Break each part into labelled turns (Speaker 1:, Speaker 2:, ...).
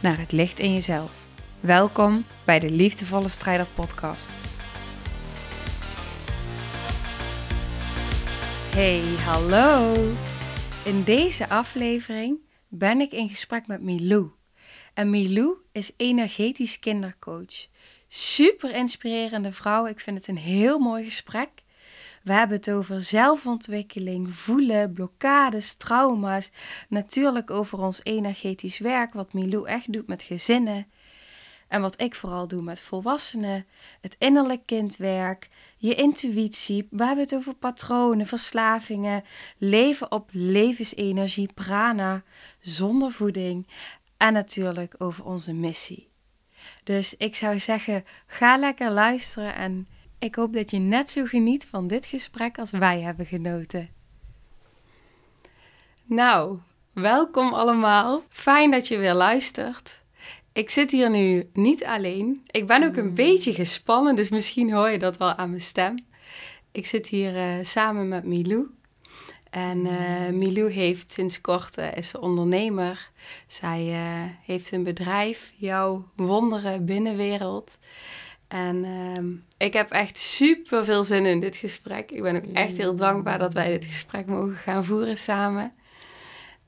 Speaker 1: naar het licht in jezelf. Welkom bij de Liefdevolle Strijder Podcast. Hey, hallo! In deze aflevering ben ik in gesprek met Milou. En Milou is energetisch kindercoach. Super inspirerende vrouw. Ik vind het een heel mooi gesprek. We hebben het over zelfontwikkeling, voelen, blokkades, trauma's. Natuurlijk over ons energetisch werk, wat Milou echt doet met gezinnen. En wat ik vooral doe met volwassenen, het innerlijk kindwerk, je intuïtie. We hebben het over patronen, verslavingen, leven op levensenergie, prana, zonder voeding en natuurlijk over onze missie. Dus ik zou zeggen, ga lekker luisteren en ik hoop dat je net zo geniet van dit gesprek als wij hebben genoten. Nou, welkom allemaal. Fijn dat je weer luistert. Ik zit hier nu niet alleen. Ik ben ook een
Speaker 2: Hmm.
Speaker 1: beetje gespannen, dus misschien hoor je dat wel aan mijn stem. Ik zit hier eh, samen met Milou. En eh, Milou heeft sinds kort eh, is ondernemer. Zij heeft een bedrijf, jouw wonderen binnenwereld. En ehm, ik heb echt super veel zin in dit gesprek. Ik ben ook echt heel dankbaar dat wij dit gesprek mogen gaan voeren samen.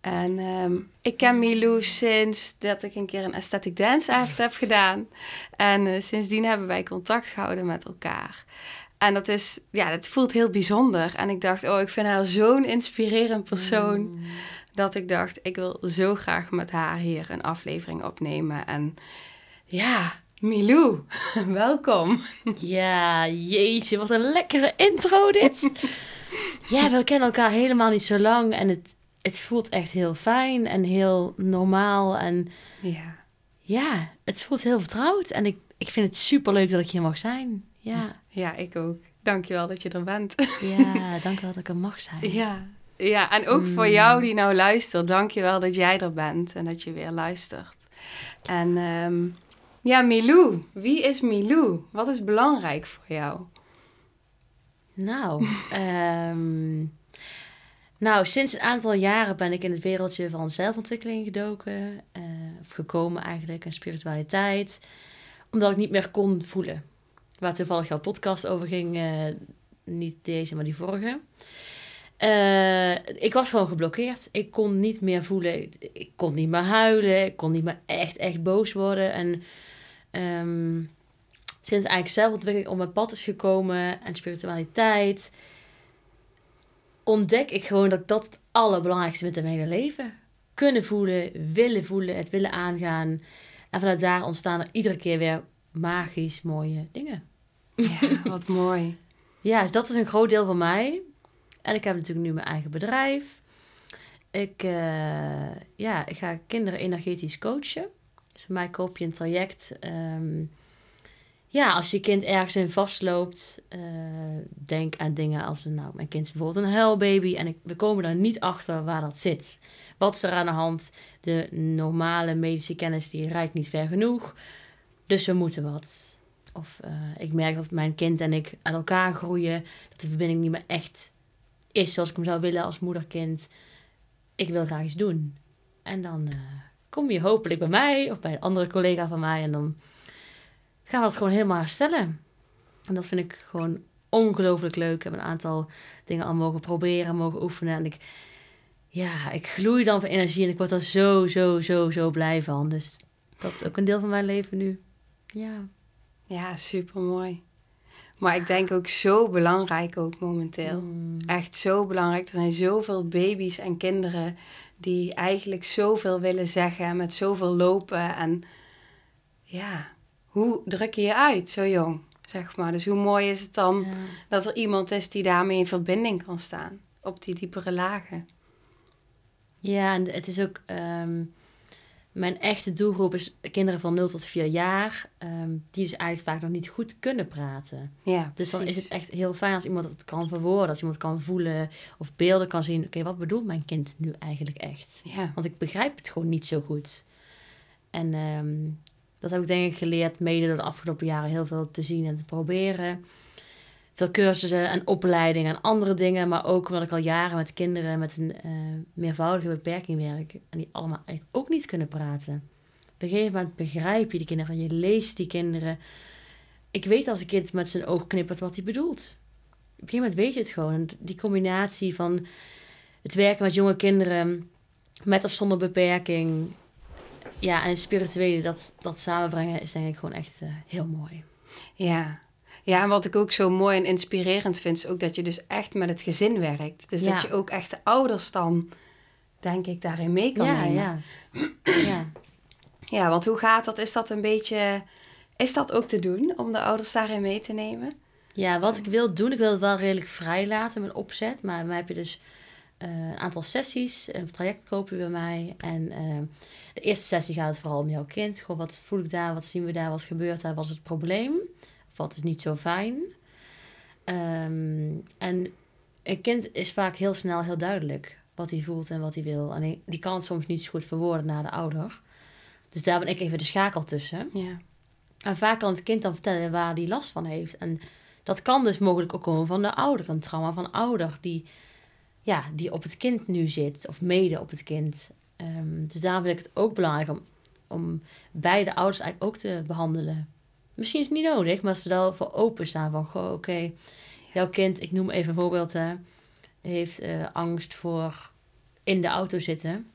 Speaker 1: En ehm, ik ken Milou sinds dat ik een keer een aesthetic dance act heb gedaan. En eh, sindsdien hebben wij contact gehouden met elkaar. En dat is, ja, dat voelt heel bijzonder. En ik dacht, oh, ik vind haar zo'n inspirerend persoon. Dat ik dacht, ik wil zo graag met haar hier een aflevering opnemen. En ja, Milou, welkom.
Speaker 2: Ja, jeetje, wat een lekkere intro dit. ja, we kennen elkaar helemaal niet zo lang en het, het voelt echt heel fijn en heel normaal. En
Speaker 1: Ja,
Speaker 2: ja, het voelt heel vertrouwd en ik, ik vind het super leuk dat ik hier mag zijn. Ja,
Speaker 1: ja, ik ook. Dankjewel dat je er bent.
Speaker 2: ja, dank wel dat ik er mag zijn.
Speaker 1: Ja, ja en ook voor jou die nou luistert, dank je wel dat jij er bent en dat je weer luistert. En ehm, ja, Milou, wie is Milou? Wat is belangrijk voor jou?
Speaker 2: Nou, ehm, nou, sinds een aantal jaren ben ik in het wereldje van zelfontwikkeling gedoken. eh, of gekomen eigenlijk, en spiritualiteit. Omdat ik niet meer kon voelen. Waar toevallig jouw podcast over ging. eh, niet deze, maar die vorige. Eh, ik was gewoon geblokkeerd. Ik kon niet meer voelen. Ik, ik kon niet meer huilen. Ik kon niet meer echt, echt boos worden. En ehm, sinds eigenlijk zelfontwikkeling op mijn pad is gekomen en spiritualiteit, ontdek ik gewoon dat dat het allerbelangrijkste met mijn hele leven. Kunnen voelen, willen voelen, het willen aangaan. En vanuit daar ontstaan er iedere keer weer magisch mooie dingen.
Speaker 1: Ja, wat mooi.
Speaker 2: Ja, dus dat is een groot deel van mij. En ik heb natuurlijk nu mijn eigen bedrijf. Ik, eh, ja, ik ga kinderen energetisch coachen. Dus bij mij koop je een traject. ehm, ja, als je kind ergens in vastloopt, eh, denk aan dingen als... Nou, mijn kind is bijvoorbeeld een huilbaby en we komen daar niet achter waar dat zit. Wat is er aan de hand? De normale medische kennis die reikt niet ver genoeg. Dus we moeten wat. Of eh, ik merk dat mijn kind en ik aan elkaar groeien. Dat de verbinding niet meer echt is zoals ik hem zou willen als moeder-kind. Ik wil graag iets doen. En dan eh, kom je hopelijk bij mij of bij een andere collega van mij. En dan gaan we het gewoon helemaal herstellen. En dat vind ik gewoon ongelooflijk leuk. Ik heb een aantal dingen al mogen proberen, mogen oefenen. En ik, ja, ik gloei dan van energie en ik word er zo, zo, zo, zo blij van. Dus dat is ook een deel van mijn leven nu. Ja.
Speaker 1: Ja, super mooi. Maar ik denk ook zo belangrijk ook momenteel.
Speaker 2: Mm.
Speaker 1: Echt zo belangrijk. Er zijn zoveel baby's en kinderen die eigenlijk zoveel willen zeggen en met zoveel lopen. En ja, hoe druk je je uit zo jong, zeg maar. Dus hoe mooi is het dan
Speaker 2: Ja.
Speaker 1: dat er iemand is die daarmee in verbinding kan staan. Op die diepere lagen.
Speaker 2: Ja, en het is ook. ehm, Mijn echte doelgroep is kinderen van 0 tot 4 jaar, ehm, die dus eigenlijk vaak nog niet goed kunnen praten.
Speaker 1: Ja,
Speaker 2: Dus dan is het echt heel fijn als iemand het kan verwoorden, als iemand kan voelen of beelden kan zien. Oké, wat bedoelt mijn kind nu eigenlijk echt?
Speaker 1: Ja,
Speaker 2: Want ik begrijp het gewoon niet zo goed. En ehm, dat heb ik denk ik geleerd, mede door de afgelopen jaren heel veel te zien en te proberen. Veel cursussen en opleidingen en andere dingen, maar ook omdat ik al jaren met kinderen met een eh, meervoudige beperking werk en die allemaal eigenlijk ook niet kunnen praten. Op een gegeven moment begrijp je die kinderen, je leest die kinderen. Ik weet als een kind met zijn oog knippert wat hij bedoelt. Op een gegeven moment weet je het gewoon. Die combinatie van het werken met jonge kinderen, met of zonder beperking, ja, en spirituele, dat, dat samenbrengen is denk ik gewoon echt eh, heel mooi.
Speaker 1: ja. Ja, en wat ik ook zo mooi en inspirerend vind, is ook dat je dus echt met het gezin werkt. Dus
Speaker 2: Ja.
Speaker 1: dat je ook echt de ouders dan, denk ik, daarin mee kan
Speaker 2: ja,
Speaker 1: nemen.
Speaker 2: ja, ja.
Speaker 1: Ja, want hoe gaat dat? Is dat een beetje... Is dat ook te doen, om de ouders daarin mee te nemen?
Speaker 2: Ja, wat ik wil doen, ik wil het wel redelijk vrij laten, mijn opzet. Maar dan heb je dus eh, een aantal sessies, een traject kopen bij mij. En eh, de eerste sessie gaat het vooral om jouw kind. Gewoon, wat voel ik daar, wat zien we daar, wat gebeurt daar, wat is het probleem? Wat is niet zo fijn? Ehm, en een kind is vaak heel snel heel duidelijk wat hij voelt en wat hij wil. En die- kan het soms niet zo goed verwoorden naar de ouder. Dus daar ben ik even de schakel tussen.
Speaker 1: Ja.
Speaker 2: En vaak kan het kind dan vertellen waar hij last van heeft. En dat kan dus mogelijk ook komen van de ouder. Een trauma van ouder die, ja, die op het kind nu zit. Of mede op het kind. Ehm, dus daarom vind ik het ook belangrijk om, om beide ouders eigenlijk ook te behandelen. Misschien is het niet nodig, maar ze er wel voor openstaan. Van, goh, oké, jouw kind, ik noem even een voorbeeld, hè, heeft eh, angst voor in de auto zitten.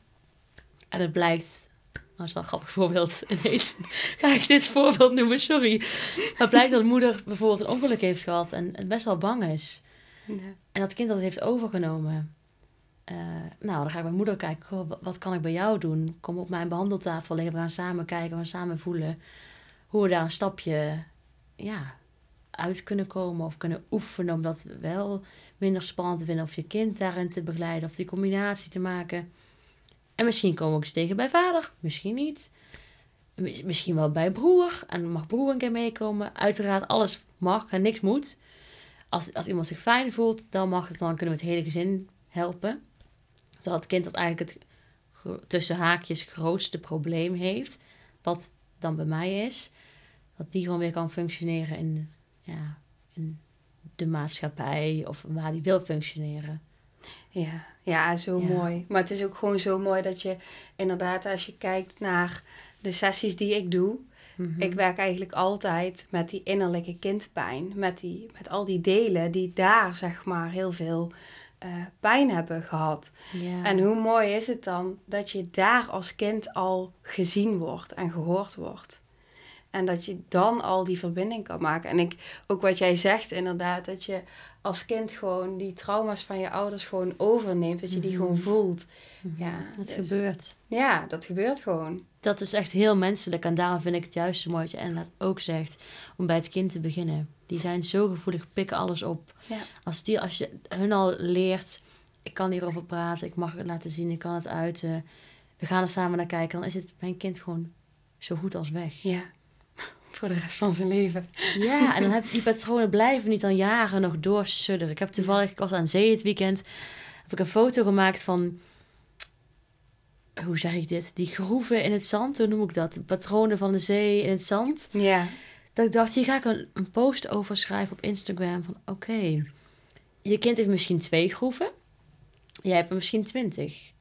Speaker 2: En het blijkt, nou, dat is wel een grappig voorbeeld ineens, ga ik dit voorbeeld noemen, sorry. Maar het blijkt dat de moeder bijvoorbeeld een ongeluk heeft gehad en het best wel bang is.
Speaker 1: Ja.
Speaker 2: En dat kind dat heeft overgenomen. Eh, nou, dan ga ik bij moeder kijken. Goh, wat kan ik bij jou doen? Kom op mijn behandeltafel liggen. We gaan samen kijken. We gaan samen voelen. Hoe we daar een stapje ja, uit kunnen komen. Of kunnen oefenen. Om dat wel minder spannend te vinden. Of je kind daarin te begeleiden. Of die combinatie te maken. En misschien komen we eens tegen bij vader. Misschien niet. Mis- Misschien wel bij broer. En mag broer een keer meekomen. Uiteraard, alles mag en niks moet. Als, als iemand zich fijn voelt, dan mag het. Dan kunnen we het hele gezin helpen. Dat het kind dat eigenlijk het tussen haakjes grootste probleem heeft. Wat dan bij mij is. Dat die gewoon weer kan functioneren in, ja, in de maatschappij. Of waar die wil functioneren.
Speaker 1: Ja, ja, zo
Speaker 2: Ja.
Speaker 1: mooi. Maar het is ook gewoon zo mooi dat je inderdaad, als je kijkt naar de sessies die ik doe,
Speaker 2: Mhm.
Speaker 1: ik werk eigenlijk altijd met die innerlijke kindpijn, met, die, met al die delen die daar zeg maar heel veel eh, pijn hebben gehad.
Speaker 2: ja.
Speaker 1: En hoe mooi is het dan dat je daar als kind al gezien wordt en gehoord wordt. En dat je dan al die verbinding kan maken. En ik, ook wat jij zegt inderdaad, dat je als kind gewoon die trauma's van je ouders gewoon overneemt. Dat je die
Speaker 2: Mhm.
Speaker 1: gewoon voelt.
Speaker 2: Mhm.
Speaker 1: Ja,
Speaker 2: Het
Speaker 1: dus-
Speaker 2: gebeurt.
Speaker 1: Ja, dat gebeurt gewoon.
Speaker 2: Dat is echt heel menselijk. En daarom vind ik het juist zo mooi wat je inderdaad ook zegt. Om bij het kind te beginnen. Die zijn zo gevoelig, pikken alles op.
Speaker 1: Ja.
Speaker 2: Als, die, als je hun al leert, ik kan hierover praten, ik mag het laten zien, ik kan het uiten. We gaan er samen naar kijken. Dan is het mijn kind gewoon zo goed als weg.
Speaker 1: Ja, voor de rest van zijn leven.
Speaker 2: Ja, en dan heb die patronen blijven niet dan jaren nog doorsudderen. Ik heb toevallig, ik was aan zee het weekend, heb ik een foto gemaakt van, hoe zeg ik dit? Die groeven in het zand, hoe noem ik dat? De patronen van de zee in het zand.
Speaker 1: Ja,
Speaker 2: Dat ik dacht, hier ga ik een, een post over schrijven op Instagram van, oké, je kind heeft misschien twee groeven, jij hebt er misschien twintig.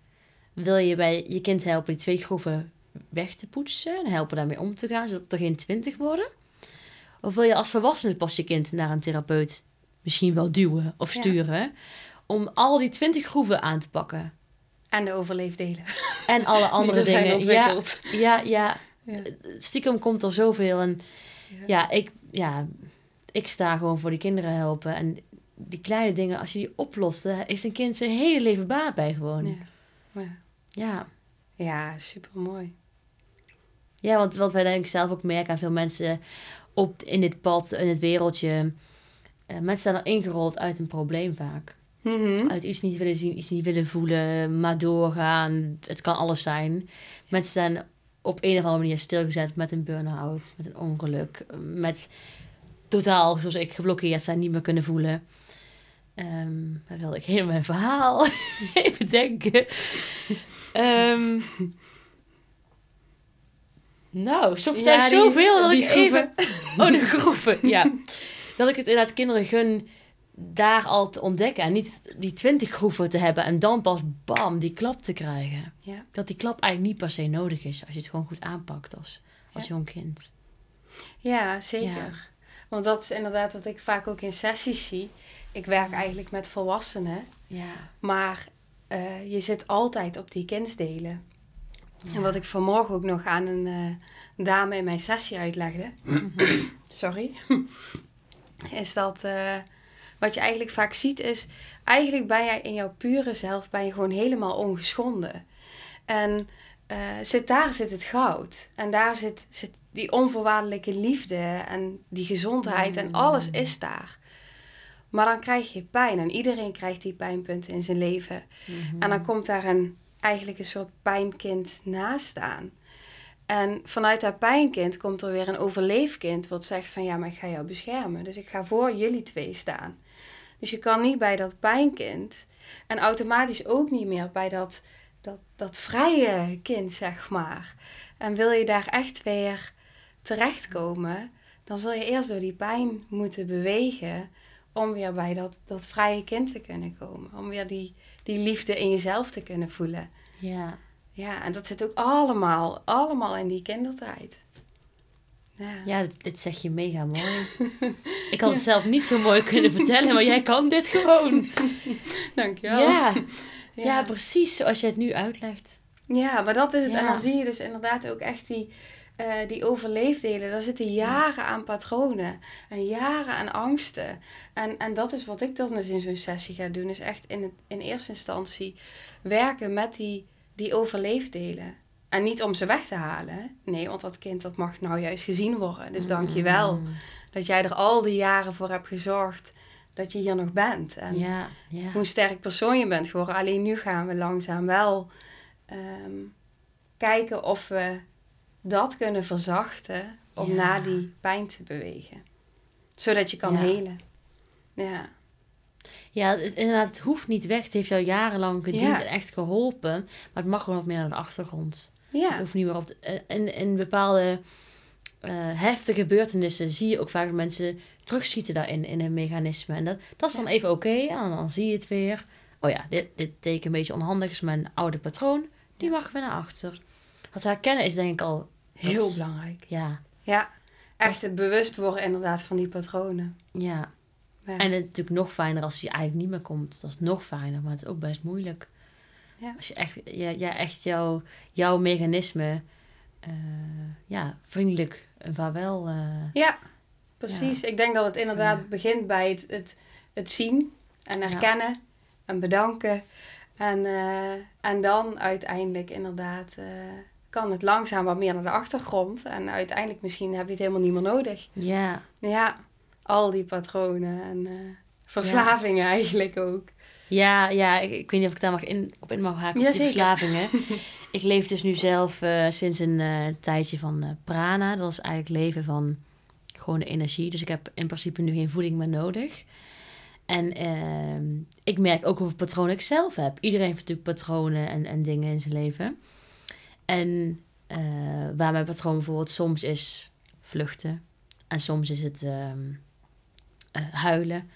Speaker 2: Wil je bij je kind helpen die twee groeven weg te poetsen en helpen daarmee om te gaan, zodat er geen twintig worden? Of wil je als volwassene pas je kind naar een therapeut misschien wel duwen of
Speaker 1: Ja.
Speaker 2: sturen om al die twintig groeven aan te pakken?
Speaker 1: en de overleefdelen.
Speaker 2: En alle andere
Speaker 1: er
Speaker 2: dingen. Ja,
Speaker 1: ontwikkeld.
Speaker 2: ja, ja,
Speaker 1: Ja.
Speaker 2: stiekem komt er zoveel. En
Speaker 1: Ja.
Speaker 2: ja, ik, ja, ik sta gewoon voor die kinderen helpen. En die kleine dingen, als je die oplost, daar is een kind zijn hele leven baat bij gewoon.
Speaker 1: Ja.
Speaker 2: ja.
Speaker 1: ja, super mooi.
Speaker 2: Want wat wij denk ik zelf ook merken aan veel mensen op, in dit pad, in het wereldje. eh, mensen zijn er ingerold uit een probleem vaak. Uit iets niet willen zien, iets niet willen voelen, maar doorgaan. Het kan alles zijn. Mensen zijn op een of andere manier stilgezet met een burn-out, met een ongeluk, met totaal, zoals ik, geblokkeerd zijn, niet meer kunnen voelen. Um, dan wilde ik helemaal mijn verhaal even denken. Um, nou, soms ja, zoveel dat ik even... Oh, de groeven, ja. Dat ik het inderdaad kinderen gun daar al te ontdekken. En niet die twintig groeven te hebben en dan pas bam, die klap te krijgen. Ja. Dat die klap eigenlijk niet per se nodig is als je het gewoon goed aanpakt als, als jong kind.
Speaker 1: Ja, zeker. Want dat is inderdaad wat ik vaak ook in sessies zie. Ik werk eigenlijk met volwassenen. Ja. Maar uh, je zit altijd op die kindsdelen. En wat ik vanmorgen ook nog aan een uh, dame in mijn sessie uitlegde. sorry. is dat... Uh, wat je eigenlijk vaak ziet is... Eigenlijk ben jij in jouw pure zelf ben je gewoon helemaal ongeschonden. En zit, daar zit het goud. En daar zit, zit die onvoorwaardelijke liefde en die gezondheid en alles mm. is daar. Maar dan krijg je pijn en iedereen krijgt die pijnpunten in zijn leven. Mhm. En dan komt daar een, eigenlijk een soort pijnkind naast staan. En vanuit dat pijnkind komt er weer een overleefkind wat zegt van ja, maar ik ga jou beschermen. Dus ik ga voor jullie twee staan. Dus je kan niet bij dat pijnkind en automatisch ook niet meer bij dat, dat, dat vrije kind, zeg maar. En wil je daar echt weer terechtkomen, dan zul je eerst door die pijn moeten bewegen om weer bij dat, dat vrije kind te kunnen komen. Om weer die, die liefde in jezelf te kunnen voelen. Ja. Ja, en dat zit ook allemaal, allemaal in die kindertijd.
Speaker 2: Ja, ja dit, zeg je mega mooi. ik had het zelf niet zo mooi kunnen vertellen, maar jij kan dit gewoon.
Speaker 1: Dankjewel.
Speaker 2: Ja, ja. ja precies zoals je het nu uitlegt.
Speaker 1: Ja, maar dat is het. En dan zie je dus inderdaad ook echt die, uh, die overleefdelen, daar zitten jaren aan patronen en jaren aan angsten. En, en dat is wat ik dan eens in zo'n sessie ga doen, is echt in, in eerste instantie werken met die, die overleefdelen. En niet om ze weg te halen. Nee, want dat kind dat mag nou juist gezien worden. Dus dank je wel mm. dat jij er al die jaren voor hebt gezorgd dat je hier nog bent. En ja, ja. hoe sterk persoon je bent geworden. Alleen nu gaan we langzaam wel ehm, kijken of we dat kunnen verzachten om na die pijn te bewegen. Zodat je kan ja. helen. Ja.
Speaker 2: Ja, het, inderdaad, het hoeft niet weg. Het heeft jou jarenlang gediend en echt geholpen. Maar het mag gewoon wat meer naar de achtergrond. Ja. Het hoeft niet meer op... De, in, in bepaalde uh, heftige gebeurtenissen zie je ook vaak dat mensen terugschieten daarin, in een mechanisme. En dat, dat is dan even oké. en dan zie je het weer. Oh ja, dit, dit teken een beetje onhandig is mijn oude patroon. Die mag weer naar achter. Wat herkennen is denk ik al
Speaker 1: Heel belangrijk.
Speaker 2: Ja.
Speaker 1: Ja. Echt het bewust worden inderdaad van die patronen.
Speaker 2: Ja. En het is natuurlijk nog fijner als je eigenlijk niet meer komt. Dat is nog fijner, maar het is ook best moeilijk. Ja. Als je echt, ja, ja, echt jouw, jouw mechanisme uh, ja, vriendelijk een vaarwel... Uh,
Speaker 1: ja, precies. Ik denk dat het inderdaad begint bij het, het, het zien en herkennen en bedanken. En, uh, en dan uiteindelijk inderdaad kan het langzaam wat meer naar de achtergrond. En uiteindelijk misschien heb je het helemaal niet meer nodig. Ja. Ja, al die patronen en uh, verslavingen eigenlijk ook.
Speaker 2: Ja, ja ik, ik, weet niet of ik daar mag in, op in mag haken, ja, verslavingen. ik leef dus nu zelf uh, sinds een uh, tijdje van prana. Dat is eigenlijk leven van gewoon de energie. Dus ik heb in principe nu geen voeding meer nodig. En ehm, ik merk ook hoeveel patronen ik zelf heb. Iedereen heeft natuurlijk patronen en, en dingen in zijn leven. En uh, waar mijn patroon bijvoorbeeld soms is vluchten. En soms is het uh, huilen.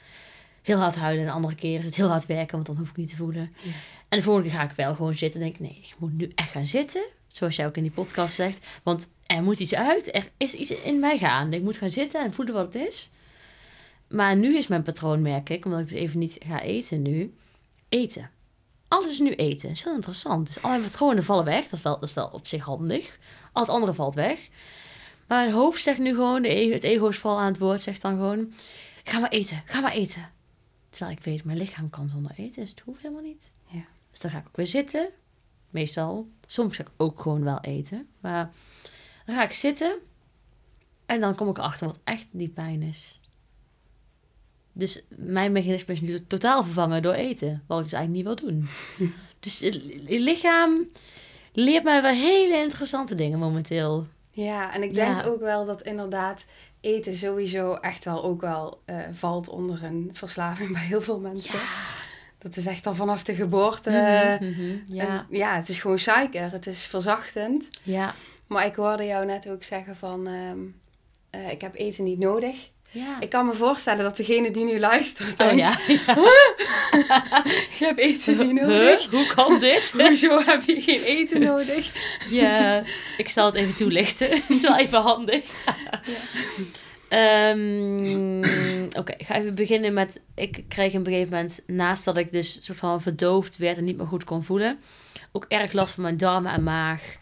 Speaker 2: Heel hard huilen. En de andere keer is het heel hard werken, want dan hoef ik niet te voelen. En de volgende keer ga ik wel gewoon zitten en denk nee, ik moet nu echt gaan zitten. Zoals jij ook in die podcast zegt. Want er moet iets uit. Er is iets in mij gaande. Ik moet gaan zitten en voelen wat het is. Maar nu is mijn patroon, merk ik, omdat ik dus even niet ga eten nu, eten alles is nu eten. Dat is heel interessant. Dus alle patronen vallen weg. Dat is, wel, dat is wel op zich handig. Al het andere valt weg. Maar mijn hoofd zegt nu gewoon, de ego, het ego is vooral aan het woord, zegt dan gewoon... Ga maar eten, ga maar eten. Terwijl ik weet, mijn lichaam kan zonder eten, dus het hoeft helemaal niet. Ja. Dus dan ga ik ook weer zitten. Meestal. Soms ga ik ook gewoon wel eten. Maar dan ga ik zitten. En dan kom ik erachter wat echt die pijn is. Dus mijn mechanisme is nu totaal vervangen door eten. Wat ik dus eigenlijk niet wil doen. dus je lichaam leert mij wel hele interessante dingen momenteel.
Speaker 1: Ja, en ik denk
Speaker 2: Ja.
Speaker 1: ook wel dat inderdaad eten sowieso echt wel ook wel eh, valt onder een verslaving bij heel veel mensen. Dat is echt al vanaf de geboorte.
Speaker 2: Mhm, mhm, ja.
Speaker 1: En ja, het is gewoon suiker. Het is verzachtend.
Speaker 2: ja.
Speaker 1: Maar ik hoorde jou net ook zeggen van... ehm, eh, ik heb eten niet nodig.
Speaker 2: Ja.
Speaker 1: Ik kan me voorstellen dat degene die nu luistert
Speaker 2: oh
Speaker 1: denkt...
Speaker 2: ja.
Speaker 1: Ik heb eten niet nodig.
Speaker 2: Huh? Hoe kan dit?
Speaker 1: Hoezo heb je geen eten nodig?
Speaker 2: Ja, ik zal het even toelichten. is wel even handig. Ehm, Oké, ik ga even beginnen met... Ik kreeg op een gegeven moment, naast dat ik dus soort van verdoofd werd en niet meer goed kon voelen, ook erg last van mijn darmen en maag.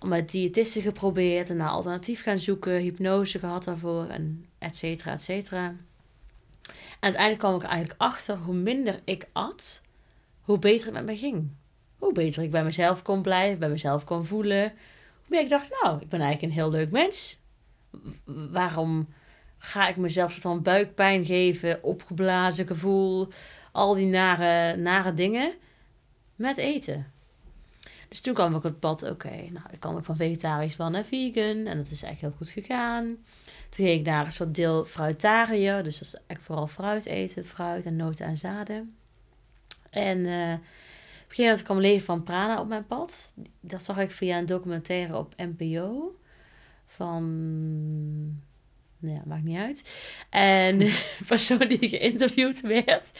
Speaker 2: Met diëtisten geprobeerd en naar alternatief gaan zoeken, hypnose gehad daarvoor en et cetera, et. En uiteindelijk kwam ik eigenlijk achter, hoe minder ik at, hoe beter het met me ging. Hoe beter ik bij mezelf kon blijven, bij mezelf kon voelen. Hoe meer ik dacht, nou, ik ben eigenlijk een heel leuk mens. Waarom ga ik mezelf van buikpijn geven, opgeblazen gevoel, al die nare, nare dingen met eten? Dus toen kwam ik op het pad, oké, nou, ik kan ook van vegetarisch wel naar vegan en dat is echt heel goed gegaan. Toen ging ik naar een soort deel fruitariër, dus dat is echt vooral fruit eten, fruit en noten en zaden. En eh, op een gegeven moment kwam Leven van Prana op mijn pad. Dat zag ik via een documentaire op NPO. Van... Nou ja, maakt niet uit. En de persoon die geïnterviewd werd,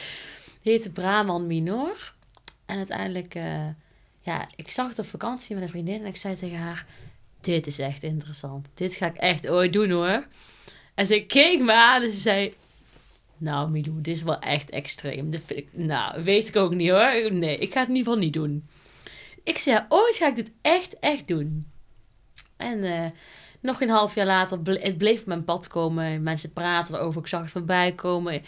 Speaker 2: heette Brahman Minor. En uiteindelijk, eh, ja, ik zag het op vakantie met een vriendin en ik zei tegen haar: Dit is echt interessant. Dit ga ik echt ooit doen hoor. En ze keek me aan en ze zei: Nou, Milou, dit is wel echt extreem. Vind ik, nou, weet ik ook niet hoor. Nee, ik ga het in ieder geval niet doen. Ik zei: Ooit ga ik dit echt, echt doen. En eh, nog een half jaar later, het bleef op mijn pad komen. Mensen praten erover, ik zag het voorbij komen.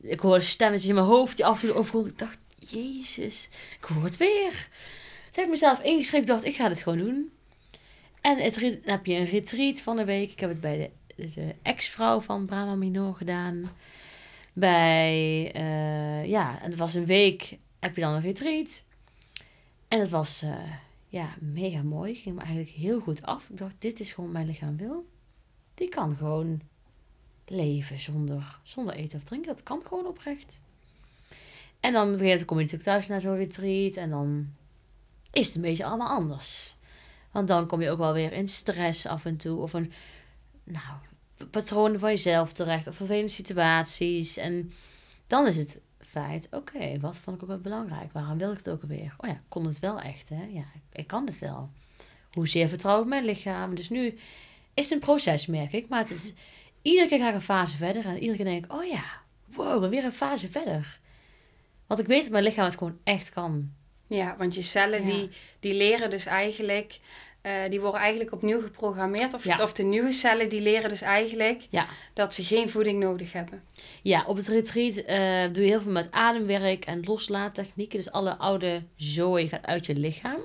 Speaker 2: Ik hoorde stemmetjes in mijn hoofd die af en toe overrolden. Ik dacht, jezus, ik hoor het weer. Toen heb ik mezelf ingeschreven, dacht, ik ga dit gewoon doen. En het, dan heb je een retreat van een week. Ik heb het bij de, de ex-vrouw van Brahma Minor gedaan. Bij, eh, ja, en het was een week, heb je dan een retreat. En het was, eh, ja, mega mooi. Ging me eigenlijk heel goed af. Ik dacht, dit is gewoon mijn lichaam wil. Die kan gewoon leven zonder, zonder eten of drinken. Dat kan gewoon oprecht. En dan moment kom je natuurlijk thuis naar zo'n retreat. En dan is het een beetje allemaal anders. Want dan kom je ook wel weer in stress af en toe. Of een, nou, van jezelf terecht. Of vervelende situaties. En dan is het feit, oké, wat vond ik ook wel belangrijk? Waarom wil ik het ook alweer? Oh ja, kon het wel echt, hè? Ja, ik, kan het wel. Hoezeer vertrouw ik mijn lichaam? Dus nu is het een proces, merk ik. Maar het is, iedere keer ga ik een fase verder. En iedere keer denk ik, oh ja, wow, weer een fase verder. Want ik weet dat mijn lichaam het gewoon echt kan.
Speaker 1: Ja, want je cellen
Speaker 2: Ja.
Speaker 1: die, die leren dus eigenlijk... eh, die worden eigenlijk opnieuw geprogrammeerd. Of,
Speaker 2: Ja.
Speaker 1: of de nieuwe cellen die leren dus eigenlijk...
Speaker 2: Ja.
Speaker 1: dat ze geen voeding nodig hebben.
Speaker 2: Ja, op het retreat eh, doe je heel veel met ademwerk en loslaattechnieken. Dus alle oude zooi gaat uit je lichaam,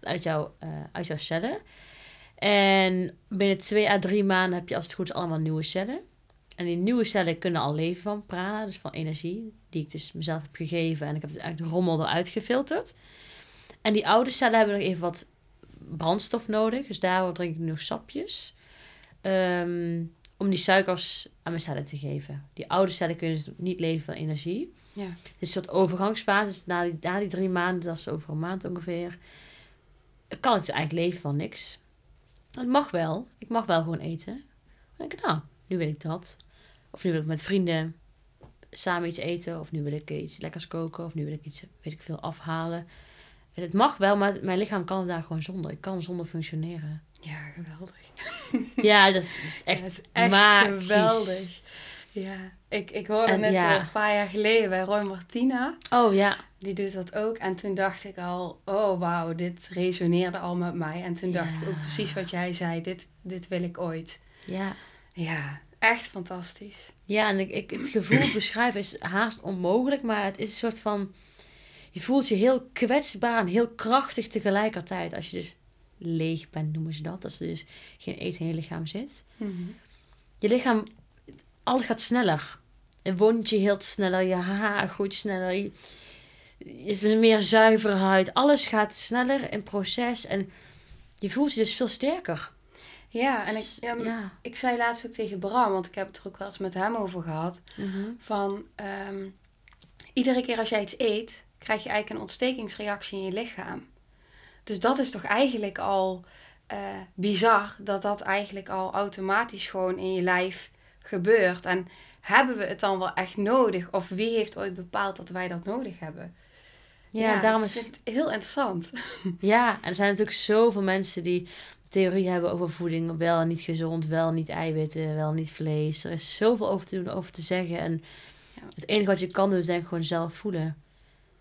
Speaker 2: uit, jouw eh, uit jouw cellen. En binnen twee à drie maanden heb je als het goed is allemaal nieuwe cellen. En die nieuwe cellen kunnen al leven van prana, dus van energie, die ik dus mezelf heb gegeven. En ik heb dus eigenlijk de rommel eruit gefilterd. En die oude cellen hebben nog even wat brandstof nodig. Dus daarvoor drink ik nu nog sapjes. Ehm, om die suikers aan mijn cellen te geven. Die oude cellen kunnen dus niet leven van energie.
Speaker 1: Ja.
Speaker 2: Het is een soort overgangsfase. Dus na die, na die drie maanden, dat is over een maand ongeveer, kan het dus eigenlijk leven van niks. Het mag wel. Ik mag wel gewoon eten. Dan denk ik, nou, nu wil ik dat. Of nu wil ik met vrienden samen iets eten. Of nu wil ik iets lekkers koken. Of nu wil ik iets, weet ik veel, afhalen. Het mag wel, maar mijn lichaam kan het daar gewoon zonder. Ik kan zonder functioneren.
Speaker 1: Ja, geweldig.
Speaker 2: Ja, dat is, dat is echt,
Speaker 1: Ja, is echt
Speaker 2: magisch.
Speaker 1: geweldig. Ja, ik, ik hoorde
Speaker 2: En
Speaker 1: net
Speaker 2: ja.
Speaker 1: een paar jaar geleden bij Roy Martina.
Speaker 2: Oh ja,
Speaker 1: Die doet dat ook. En toen dacht ik al, oh wauw, dit resoneerde al met mij. En toen dacht ik ook precies wat jij zei. Dit, dit wil ik ooit.
Speaker 2: ja.
Speaker 1: Ja, echt fantastisch.
Speaker 2: Ja, en ik, ik, het gevoel beschrijven is haast onmogelijk, maar het is een soort van... Je voelt je heel kwetsbaar en heel krachtig tegelijkertijd. Als je dus leeg bent, noemen ze dat. Als er dus geen eten in je lichaam zit. Je lichaam, alles gaat sneller. Een wondje heelt sneller, je haar groeit sneller. je- je hebt een meer zuivere huid. Alles gaat sneller in proces en je voelt je dus veel sterker.
Speaker 1: Ja, en ik,
Speaker 2: Dus,
Speaker 1: ja,
Speaker 2: ja.
Speaker 1: ik zei laatst ook tegen Bram, want ik heb het er ook wel eens met hem over gehad.
Speaker 2: Mhm.
Speaker 1: Van ehm, iedere keer als jij iets eet, krijg je eigenlijk een ontstekingsreactie in je lichaam. Dus dat is toch eigenlijk al eh, bizar dat dat eigenlijk al automatisch gewoon in je lijf gebeurt. En hebben we het dan wel echt nodig? Of wie heeft ooit bepaald dat wij dat nodig hebben?
Speaker 2: Ja, daarom
Speaker 1: ik
Speaker 2: is
Speaker 1: vind het heel interessant.
Speaker 2: Ja, en er zijn natuurlijk zoveel mensen die theorie hebben over voeding. Wel en niet gezond, wel niet eiwitten, wel niet vlees. Er is zoveel over te doen, over te zeggen. En
Speaker 1: Ja.
Speaker 2: het enige wat je kan doen, is denk ik gewoon zelf voelen.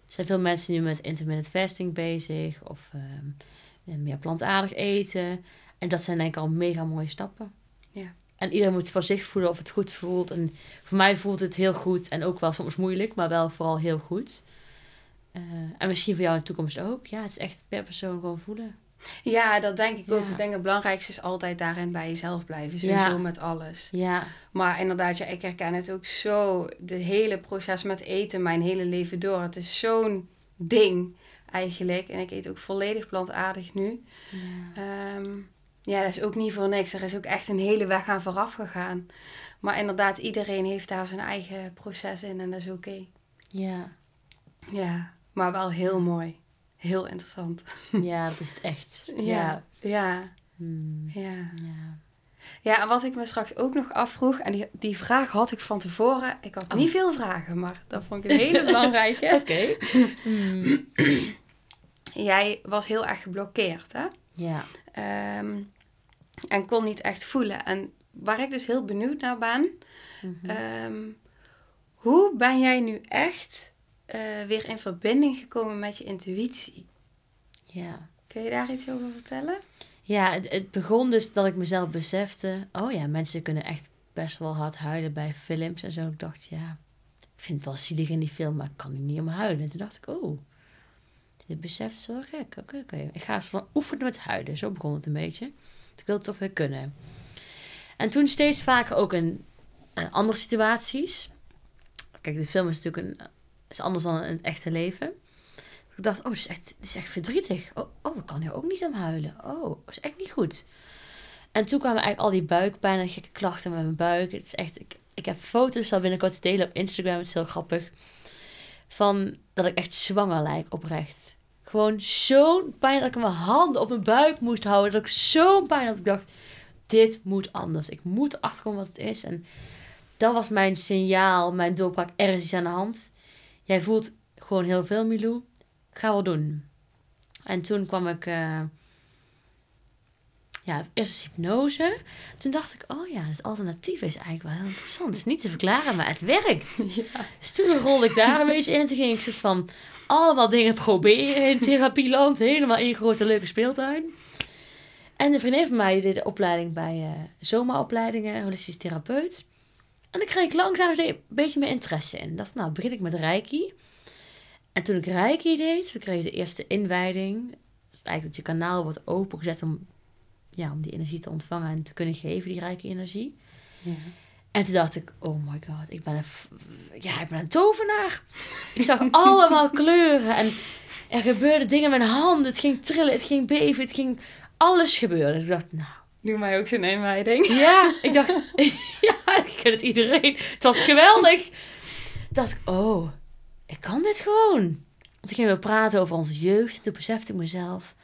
Speaker 2: Er zijn veel mensen nu met intermittent fasting bezig. Of ehm, meer plantaardig eten. En dat zijn denk ik al mega mooie stappen.
Speaker 1: Ja.
Speaker 2: En iedereen moet voor zich voelen of het goed voelt. En voor mij voelt het heel goed. En ook wel soms moeilijk, maar wel vooral heel goed. Eh, en misschien voor jou in de toekomst ook. Ja, het is echt per persoon gewoon voelen.
Speaker 1: Ja, dat denk ik ook. Ik denk het belangrijkste is altijd daarin bij jezelf blijven. Sowieso
Speaker 2: Ja.
Speaker 1: met alles.
Speaker 2: Ja,
Speaker 1: Maar inderdaad, ja, ik herken het ook zo. De hele proces met eten, mijn hele leven door. Het is zo'n ding eigenlijk. En ik eet ook volledig plantaardig nu.
Speaker 2: ja.
Speaker 1: Ehm, ja, dat is ook niet voor niks. Er is ook echt een hele weg aan vooraf gegaan. Maar inderdaad, iedereen heeft daar zijn eigen proces in en dat is oké.
Speaker 2: ja.
Speaker 1: Ja, maar wel heel mooi. Heel interessant.
Speaker 2: Ja, dat is het echt. Ja.
Speaker 1: Ja, ja,
Speaker 2: Hmm.
Speaker 1: ja.
Speaker 2: ja.
Speaker 1: Ja, en wat ik me straks ook nog afvroeg, en die, die vraag had ik van tevoren. Ik had
Speaker 2: Oh.
Speaker 1: niet veel vragen, maar dat vond ik een hele belangrijke.
Speaker 2: Oké. Hmm.
Speaker 1: Jij was heel erg geblokkeerd, hè?
Speaker 2: Ja.
Speaker 1: Ehm, en kon niet echt voelen. En waar ik dus heel benieuwd naar ben,
Speaker 2: Mhm.
Speaker 1: ehm, hoe ben jij nu echt eh, weer in verbinding gekomen met je intuïtie?
Speaker 2: ja.
Speaker 1: Kun je daar iets over vertellen?
Speaker 2: Ja, het, het begon dus dat ik mezelf besefte... Oh ja, mensen kunnen echt best wel hard huilen bij films en zo. Ik dacht, ja, ik vind het wel zielig in die film, maar ik kan er niet om huilen. En toen dacht ik, oh, dit besef is wel gek. Oké, oké. Ik ga dan oefenen met huilen. Zo begon het een beetje. Ik wil het toch weer kunnen. En toen steeds vaker ook in eh, andere situaties. Kijk, de film is natuurlijk een, is anders dan in het echte leven. Ik dacht, oh, dit is echt, dit is echt verdrietig. Oh, oh, ik kan hier ook niet om huilen. Oh, dat is echt niet goed. En toen kwamen eigenlijk al die buikpijn en gekke klachten met mijn buik. Het is echt, ik, ik heb foto's zal binnenkort delen op Instagram. Het is heel grappig. Van dat ik echt zwanger lijk oprecht. Gewoon zo'n pijn dat ik mijn handen op mijn buik moest houden. Dat ik zo'n pijn had. Ik dacht, dit moet anders. Ik moet erachter komen wat het is. En dat was mijn signaal, mijn doorbraak. Er is iets aan de hand. Jij voelt gewoon heel veel, Milou. Ga wel doen. En toen kwam ik... eh, ja, eerst hypnose. Toen dacht ik, oh ja, het alternatief is eigenlijk wel heel interessant. Het is niet te verklaren, maar het werkt. Dus toen rolde ik daar een beetje in. Toen ging ik soort van allemaal dingen proberen in therapieland. Helemaal één grote leuke speeltuin. En de vriendin van mij die deed de opleiding bij eh zomaopleidingen, holistisch therapeut. En daar kreeg ik langzaam een beetje meer interesse in. Ik dacht, nou, begin ik met Reiki. En toen ik Reiki deed, toen kreeg ik de eerste inwijding. Dus eigenlijk dat je kanaal wordt opengezet om, ja, om die energie te ontvangen en te kunnen geven, die Reiki-energie.
Speaker 1: Ja.
Speaker 2: En toen dacht ik, oh my god, ik ben een, ja, ik ben een tovenaar. Ik zag allemaal kleuren en er gebeurden dingen met mijn handen. Het ging trillen, het ging beven, het ging... Alles gebeurde. Ik dacht, nou,
Speaker 1: Doe mij ook zo'n inwijding.
Speaker 2: ja. Ik dacht, ja, ik ken het iedereen. Het was geweldig. dacht ik, oh, ik kan dit gewoon. Want toen gingen we praten over onze jeugd. En toen besefte ik mezelf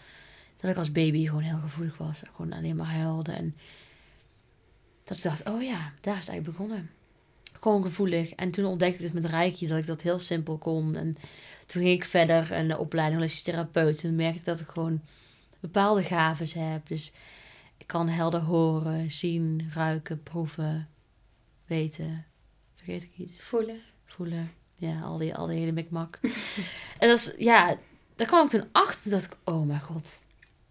Speaker 2: dat ik als baby gewoon heel gevoelig was. Gewoon alleen maar huilde. En dat ik dacht, oh ja, daar is het eigenlijk begonnen. Gewoon gevoelig. En toen ontdekte ik dus met Reiki dat ik dat heel simpel kon. En toen ging ik verder in de opleiding holistisch therapeut. Toen merkte ik dat ik gewoon bepaalde gaven heb. Dus ik kan helder horen, zien, ruiken, proeven, weten. Vergeet ik iets?
Speaker 1: Voelen.
Speaker 2: Voelen. Ja, al die, al die hele mikmak. en dat is, ja, daar kwam ik toen achter. dacht ik, oh mijn god.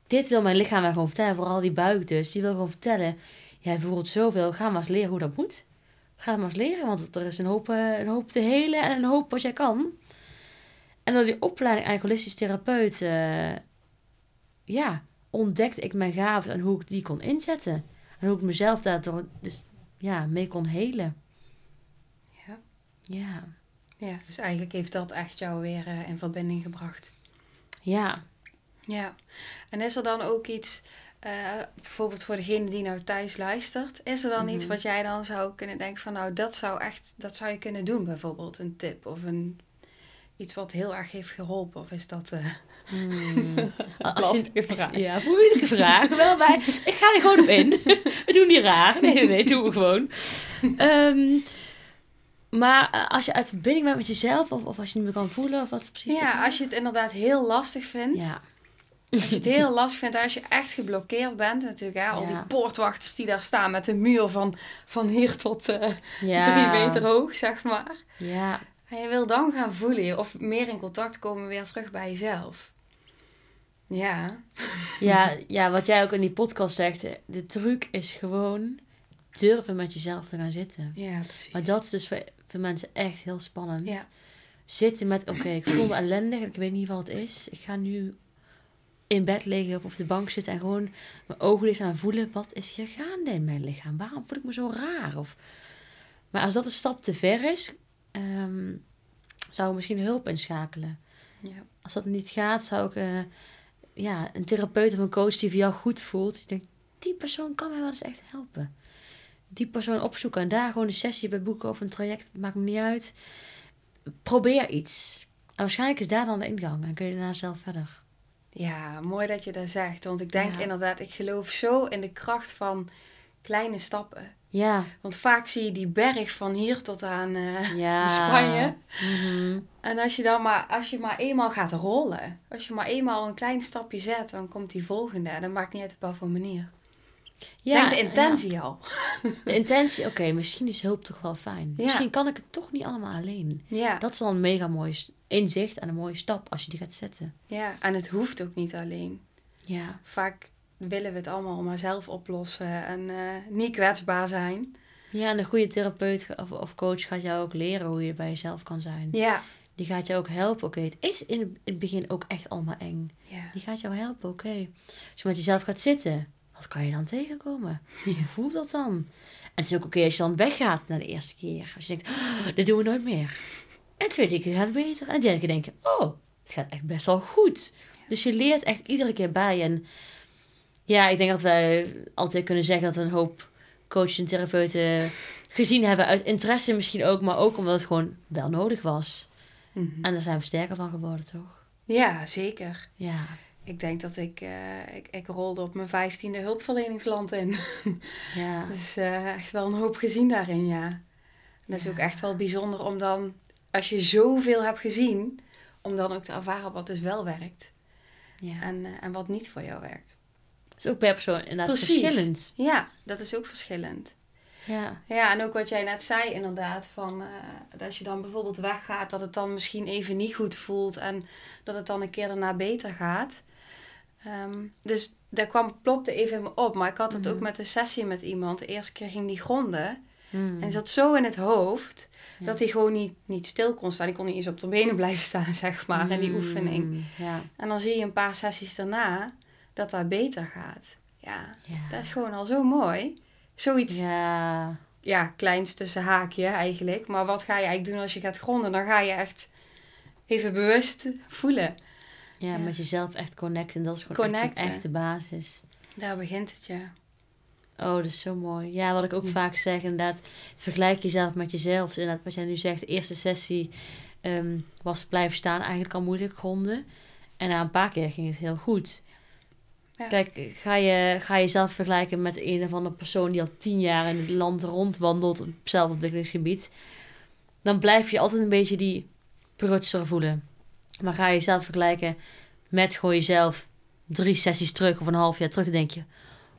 Speaker 2: Dit wil mijn lichaam mij gewoon vertellen. Vooral die buik dus. Die wil gewoon vertellen. Jij voelt zoveel. Ga maar eens leren hoe dat moet. Ga maar eens leren. Want er is een hoop, eh, een hoop te helen. En een hoop wat jij kan. En door die opleiding eigenlijk holistisch therapeut... eh, ja, ontdekte ik mijn gaven en hoe ik die kon inzetten. En hoe ik mezelf daardoor dus, ja, mee kon helen.
Speaker 1: Ja.
Speaker 2: Ja.
Speaker 1: Ja, dus eigenlijk heeft dat echt jou weer eh, in verbinding gebracht.
Speaker 2: Ja.
Speaker 1: Ja. En is er dan ook iets, eh, bijvoorbeeld voor degene die nou thuis luistert, is er dan iets
Speaker 2: Mhm.
Speaker 1: wat jij dan zou kunnen denken van nou, dat zou echt, dat zou je kunnen doen bijvoorbeeld, een tip of een, iets wat heel erg heeft geholpen? Of is dat eh
Speaker 2: Hmm. Als je,
Speaker 1: lastige vraag?
Speaker 2: ja, moeilijke vraag. Wel bij. Ik ga er gewoon op in. We doen niet raar. Nee, nee, nee, doen we gewoon. Ehm, maar eh, als je uit verbinding bent met jezelf, of, of als je niet meer kan voelen, of wat precies
Speaker 1: Ja, als je het inderdaad heel lastig vindt.
Speaker 2: Ja,
Speaker 1: Als je het heel lastig vindt, als je echt geblokkeerd bent natuurlijk. Hè, al
Speaker 2: Ja.
Speaker 1: die poortwachters die daar staan met een muur van, van hier tot
Speaker 2: ja.
Speaker 1: drie meter hoog, zeg maar.
Speaker 2: Ja,
Speaker 1: Je wil dan gaan voelen of meer in contact komen weer terug bij jezelf. Ja,
Speaker 2: ja, ja, wat jij ook in die podcast zegt, de truc is gewoon durven met jezelf te gaan zitten.
Speaker 1: ja precies.
Speaker 2: Maar dat is dus voor, voor mensen echt heel spannend.
Speaker 1: Ja.
Speaker 2: Zitten met, oké, ik voel me ellendig en ik weet niet wat het is. Ik ga nu in bed liggen of op de bank zitten en gewoon mijn ogen dicht aan voelen. Wat is hier gaande in mijn lichaam? Waarom voel ik me zo raar? Of, maar als dat een stap te ver is, ehm, zou ik misschien hulp inschakelen.
Speaker 1: Ja.
Speaker 2: Als dat niet gaat, zou ik eh, ja, een therapeut of een coach die voor jou goed voelt. Ik denk, die persoon kan mij wel eens echt helpen. Die persoon opzoeken en daar gewoon een sessie bij boeken of een traject, maakt me niet uit. Probeer iets. En waarschijnlijk is daar dan de ingang en kun je daarna zelf verder.
Speaker 1: ja, mooi dat je dat zegt. Want ik denk
Speaker 2: Ja.
Speaker 1: inderdaad, ik geloof zo in de kracht van kleine stappen.
Speaker 2: Ja,
Speaker 1: Want vaak zie je die berg van hier tot aan eh,
Speaker 2: ja.
Speaker 1: Spanje.
Speaker 2: Mhm.
Speaker 1: En als je dan maar, als je maar eenmaal gaat rollen, als je maar eenmaal een klein stapje zet, dan komt die volgende. En dat maakt niet uit op welke manier.
Speaker 2: Ja,
Speaker 1: Denk de intentie al.
Speaker 2: De intentie, oké, misschien is hulp toch wel fijn.
Speaker 1: Ja.
Speaker 2: Misschien kan ik het toch niet allemaal alleen.
Speaker 1: Ja,
Speaker 2: Dat is dan een mega mooi inzicht en een mooie stap als je die gaat zetten.
Speaker 1: ja, en het hoeft ook niet alleen.
Speaker 2: Ja,
Speaker 1: Vaak willen we het allemaal maar zelf oplossen en eh, niet kwetsbaar zijn.
Speaker 2: ja en een goede therapeut of, of coach gaat jou ook leren hoe je bij jezelf kan zijn.
Speaker 1: Ja,
Speaker 2: Die gaat je ook helpen. Oké, het is in het- in het begin ook echt allemaal eng.
Speaker 1: ja,
Speaker 2: Die gaat jou helpen, oké. Als je met jezelf gaat zitten, wat kan je dan tegenkomen? Hoe voelt dat dan? En het is ook oké als je dan weggaat na de eerste keer. Als je denkt, oh, dit doen we nooit meer. En de tweede keer gaat het beter. En de derde keer denk je, oh, het gaat echt best wel goed. Dus je leert echt iedere keer bij. En ja, ik denk dat wij altijd kunnen zeggen dat we een hoop coaches en therapeuten gezien hebben. Uit interesse misschien ook, maar ook omdat het gewoon wel nodig was.
Speaker 1: Mhm.
Speaker 2: En daar zijn we sterker van geworden, toch?
Speaker 1: ja, zeker.
Speaker 2: Ja.
Speaker 1: Ik denk dat ik, eh, ik, ik rolde op mijn vijftiende hulpverleningsland in.
Speaker 2: Ja.
Speaker 1: Dus eh, echt wel een hoop gezien daarin, ja. En dat is ook echt wel bijzonder om dan, als je zoveel hebt gezien, om dan ook te ervaren wat dus wel werkt.
Speaker 2: ja.
Speaker 1: En, eh, en wat niet voor jou werkt.
Speaker 2: Is ook per persoon inderdaad
Speaker 1: Precies.
Speaker 2: verschillend.
Speaker 1: Ja, dat is ook verschillend.
Speaker 2: Ja.
Speaker 1: Ja, en ook wat jij net zei inderdaad, van eh, dat als je dan bijvoorbeeld weggaat, dat het dan misschien even niet goed voelt en dat het dan een keer daarna beter gaat. Ehm, dus daar kwam, plopte even in me op, maar ik had het
Speaker 2: Mhm.
Speaker 1: ook met een sessie met iemand. De eerste keer ging die gronden
Speaker 2: Hmm.
Speaker 1: en die zat zo in het hoofd
Speaker 2: Ja.
Speaker 1: dat hij gewoon niet, niet stil kon staan. Die kon niet eens op de benen blijven staan, zeg maar, in die
Speaker 2: Hmm.
Speaker 1: oefening.
Speaker 2: Ja.
Speaker 1: En dan zie je een paar sessies daarna dat dat beter gaat. Ja,
Speaker 2: Ja.
Speaker 1: dat is gewoon al zo mooi. Zoiets
Speaker 2: Ja.
Speaker 1: ja, kleins tussen haakje eigenlijk. Maar wat ga je eigenlijk doen als je gaat gronden? Dan ga je echt even bewust voelen.
Speaker 2: Ja,
Speaker 1: Ja.
Speaker 2: met jezelf echt connecten. Dat is gewoon echt echte basis.
Speaker 1: Daar begint het, ja.
Speaker 2: Oh, dat is zo mooi. Ja, wat ik ook
Speaker 1: Ja.
Speaker 2: vaak zeg, inderdaad, vergelijk jezelf met jezelf. Dus inderdaad, wat jij nu zegt, de eerste sessie ehm, was blijven staan eigenlijk al moeilijk gronden. En na een paar keer ging het heel goed.
Speaker 1: Ja.
Speaker 2: Kijk, ga je, ga je jezelf vergelijken met een of andere persoon die al tien jaar in het land rondwandelt op zelfontwikkelingsgebied, dan blijf je altijd een beetje die prutser voelen. Maar ga je jezelf vergelijken met gewoon jezelf drie sessies terug of een half jaar terug, denk je,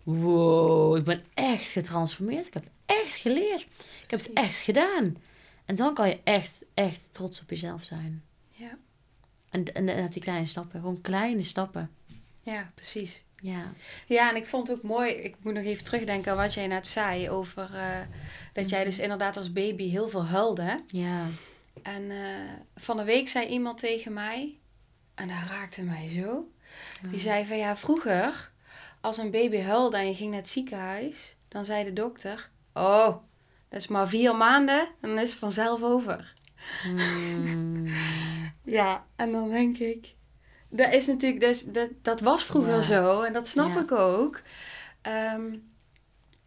Speaker 2: wow, ik ben echt getransformeerd. Ik heb echt geleerd. Ik heb het echt gedaan. En dan kan je echt, echt trots op jezelf zijn.
Speaker 1: Ja.
Speaker 2: En, en, en die kleine stappen, gewoon kleine stappen.
Speaker 1: Ja, precies.
Speaker 2: Ja.
Speaker 1: Ja, en ik vond het ook mooi. Ik moet nog even terugdenken aan wat jij net zei over eh, dat jij dus inderdaad als baby heel veel huilde.
Speaker 2: Ja.
Speaker 1: En eh, van de week zei iemand tegen mij, en dat raakte mij zo. Die zei van ja, vroeger, als een baby huilde en je ging naar het ziekenhuis, dan zei de dokter: Oh, dat is maar vier maanden, dan is het vanzelf over.
Speaker 2: Hmm.
Speaker 1: Ja, en dan denk ik, dat is natuurlijk, dat, is- dat, dat was vroeger
Speaker 2: Ja.
Speaker 1: zo en dat snap
Speaker 2: Ja.
Speaker 1: ik ook. Ehm,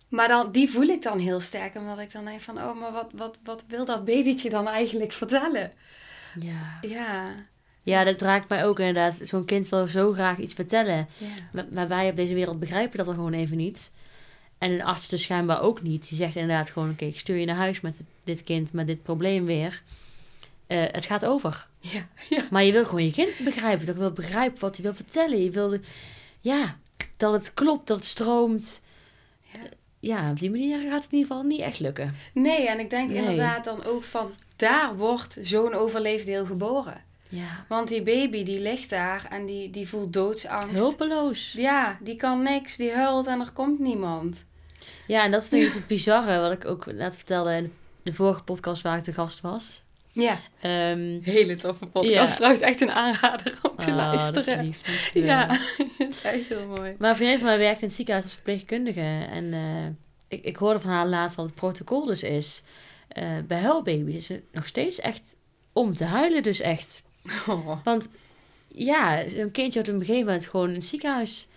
Speaker 1: maar dan, die voel ik dan heel sterk, omdat ik dan denk van, oh, maar wat, wat, wat wil dat babytje dan eigenlijk vertellen?
Speaker 2: Ja.
Speaker 1: Ja,
Speaker 2: ja, dat raakt mij ook inderdaad. Zo'n kind wil zo graag iets vertellen. Maar, maar wij op deze wereld begrijpen dat er gewoon even niet. En een arts dus schijnbaar ook niet. Die zegt inderdaad gewoon, oké, ik stuur je naar huis met dit kind, met dit probleem weer. Eh, het gaat over.
Speaker 1: ja, ja.
Speaker 2: Maar je wil gewoon je kind begrijpen. Toch wil begrijpen wat hij wil vertellen. Je wil, ja, dat het klopt, dat het stroomt.
Speaker 1: Ja.
Speaker 2: Ja, op die manier gaat het in ieder geval niet echt lukken.
Speaker 1: Nee, en ik denk
Speaker 2: Nee.
Speaker 1: inderdaad dan ook van, daar wordt zo'n overleefd deel geboren.
Speaker 2: Ja.
Speaker 1: Want die baby die ligt daar en die, die voelt doodsangst.
Speaker 2: Hulpeloos.
Speaker 1: Ja, die kan niks, die huilt en er komt niemand.
Speaker 2: Ja, en dat vind ik dus het bizarre, wat ik ook net vertelde in de vorige podcast waar ik te gast was.
Speaker 1: Ja,
Speaker 2: Ehm
Speaker 1: hele toffe podcast.
Speaker 2: Ja.
Speaker 1: Trouwens, echt een aanrader om te
Speaker 2: ah, dat is
Speaker 1: luisteren.
Speaker 2: lief, dankjewel.
Speaker 1: Ja, dat is echt heel mooi.
Speaker 2: Maar een vriendin van mij werkt in het ziekenhuis als verpleegkundige. En eh, ik, ik hoorde van haar laatst wat het protocol dus is. eh, bij huilbaby's is het nog steeds echt om te huilen dus echt.
Speaker 1: Oh.
Speaker 2: Want ja, een kindje wordt op een gegeven moment gewoon in het ziekenhuis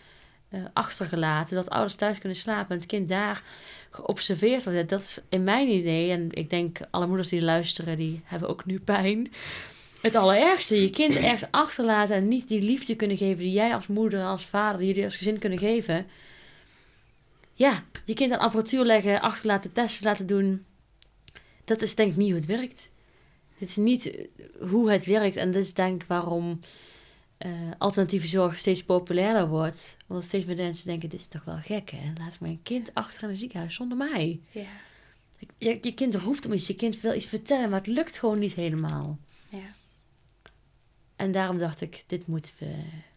Speaker 2: eh, achtergelaten. Dat ouders thuis kunnen slapen en het kind daar geobserveerd wordt. Dat is in mijn idee, en ik denk alle moeders die luisteren, die hebben ook nu pijn. Het allerergste, je kind ergens achterlaten en niet die liefde kunnen geven die jij als moeder, als vader, jullie als gezin kunnen geven. Ja, je kind aan apparatuur leggen, achterlaten, testen laten doen. Dat is denk ik niet hoe het werkt. Dit is niet hoe het werkt. En dat is denk ik waarom eh, alternatieve zorg steeds populairder wordt. Omdat steeds meer mensen denken, dit is toch wel gek hè. Laat mijn kind achter in een ziekenhuis zonder mij.
Speaker 1: Ja,
Speaker 2: Je, je kind roept om iets, je kind wil iets vertellen, maar het lukt gewoon niet helemaal.
Speaker 1: ja.
Speaker 2: En daarom dacht ik, dit moeten we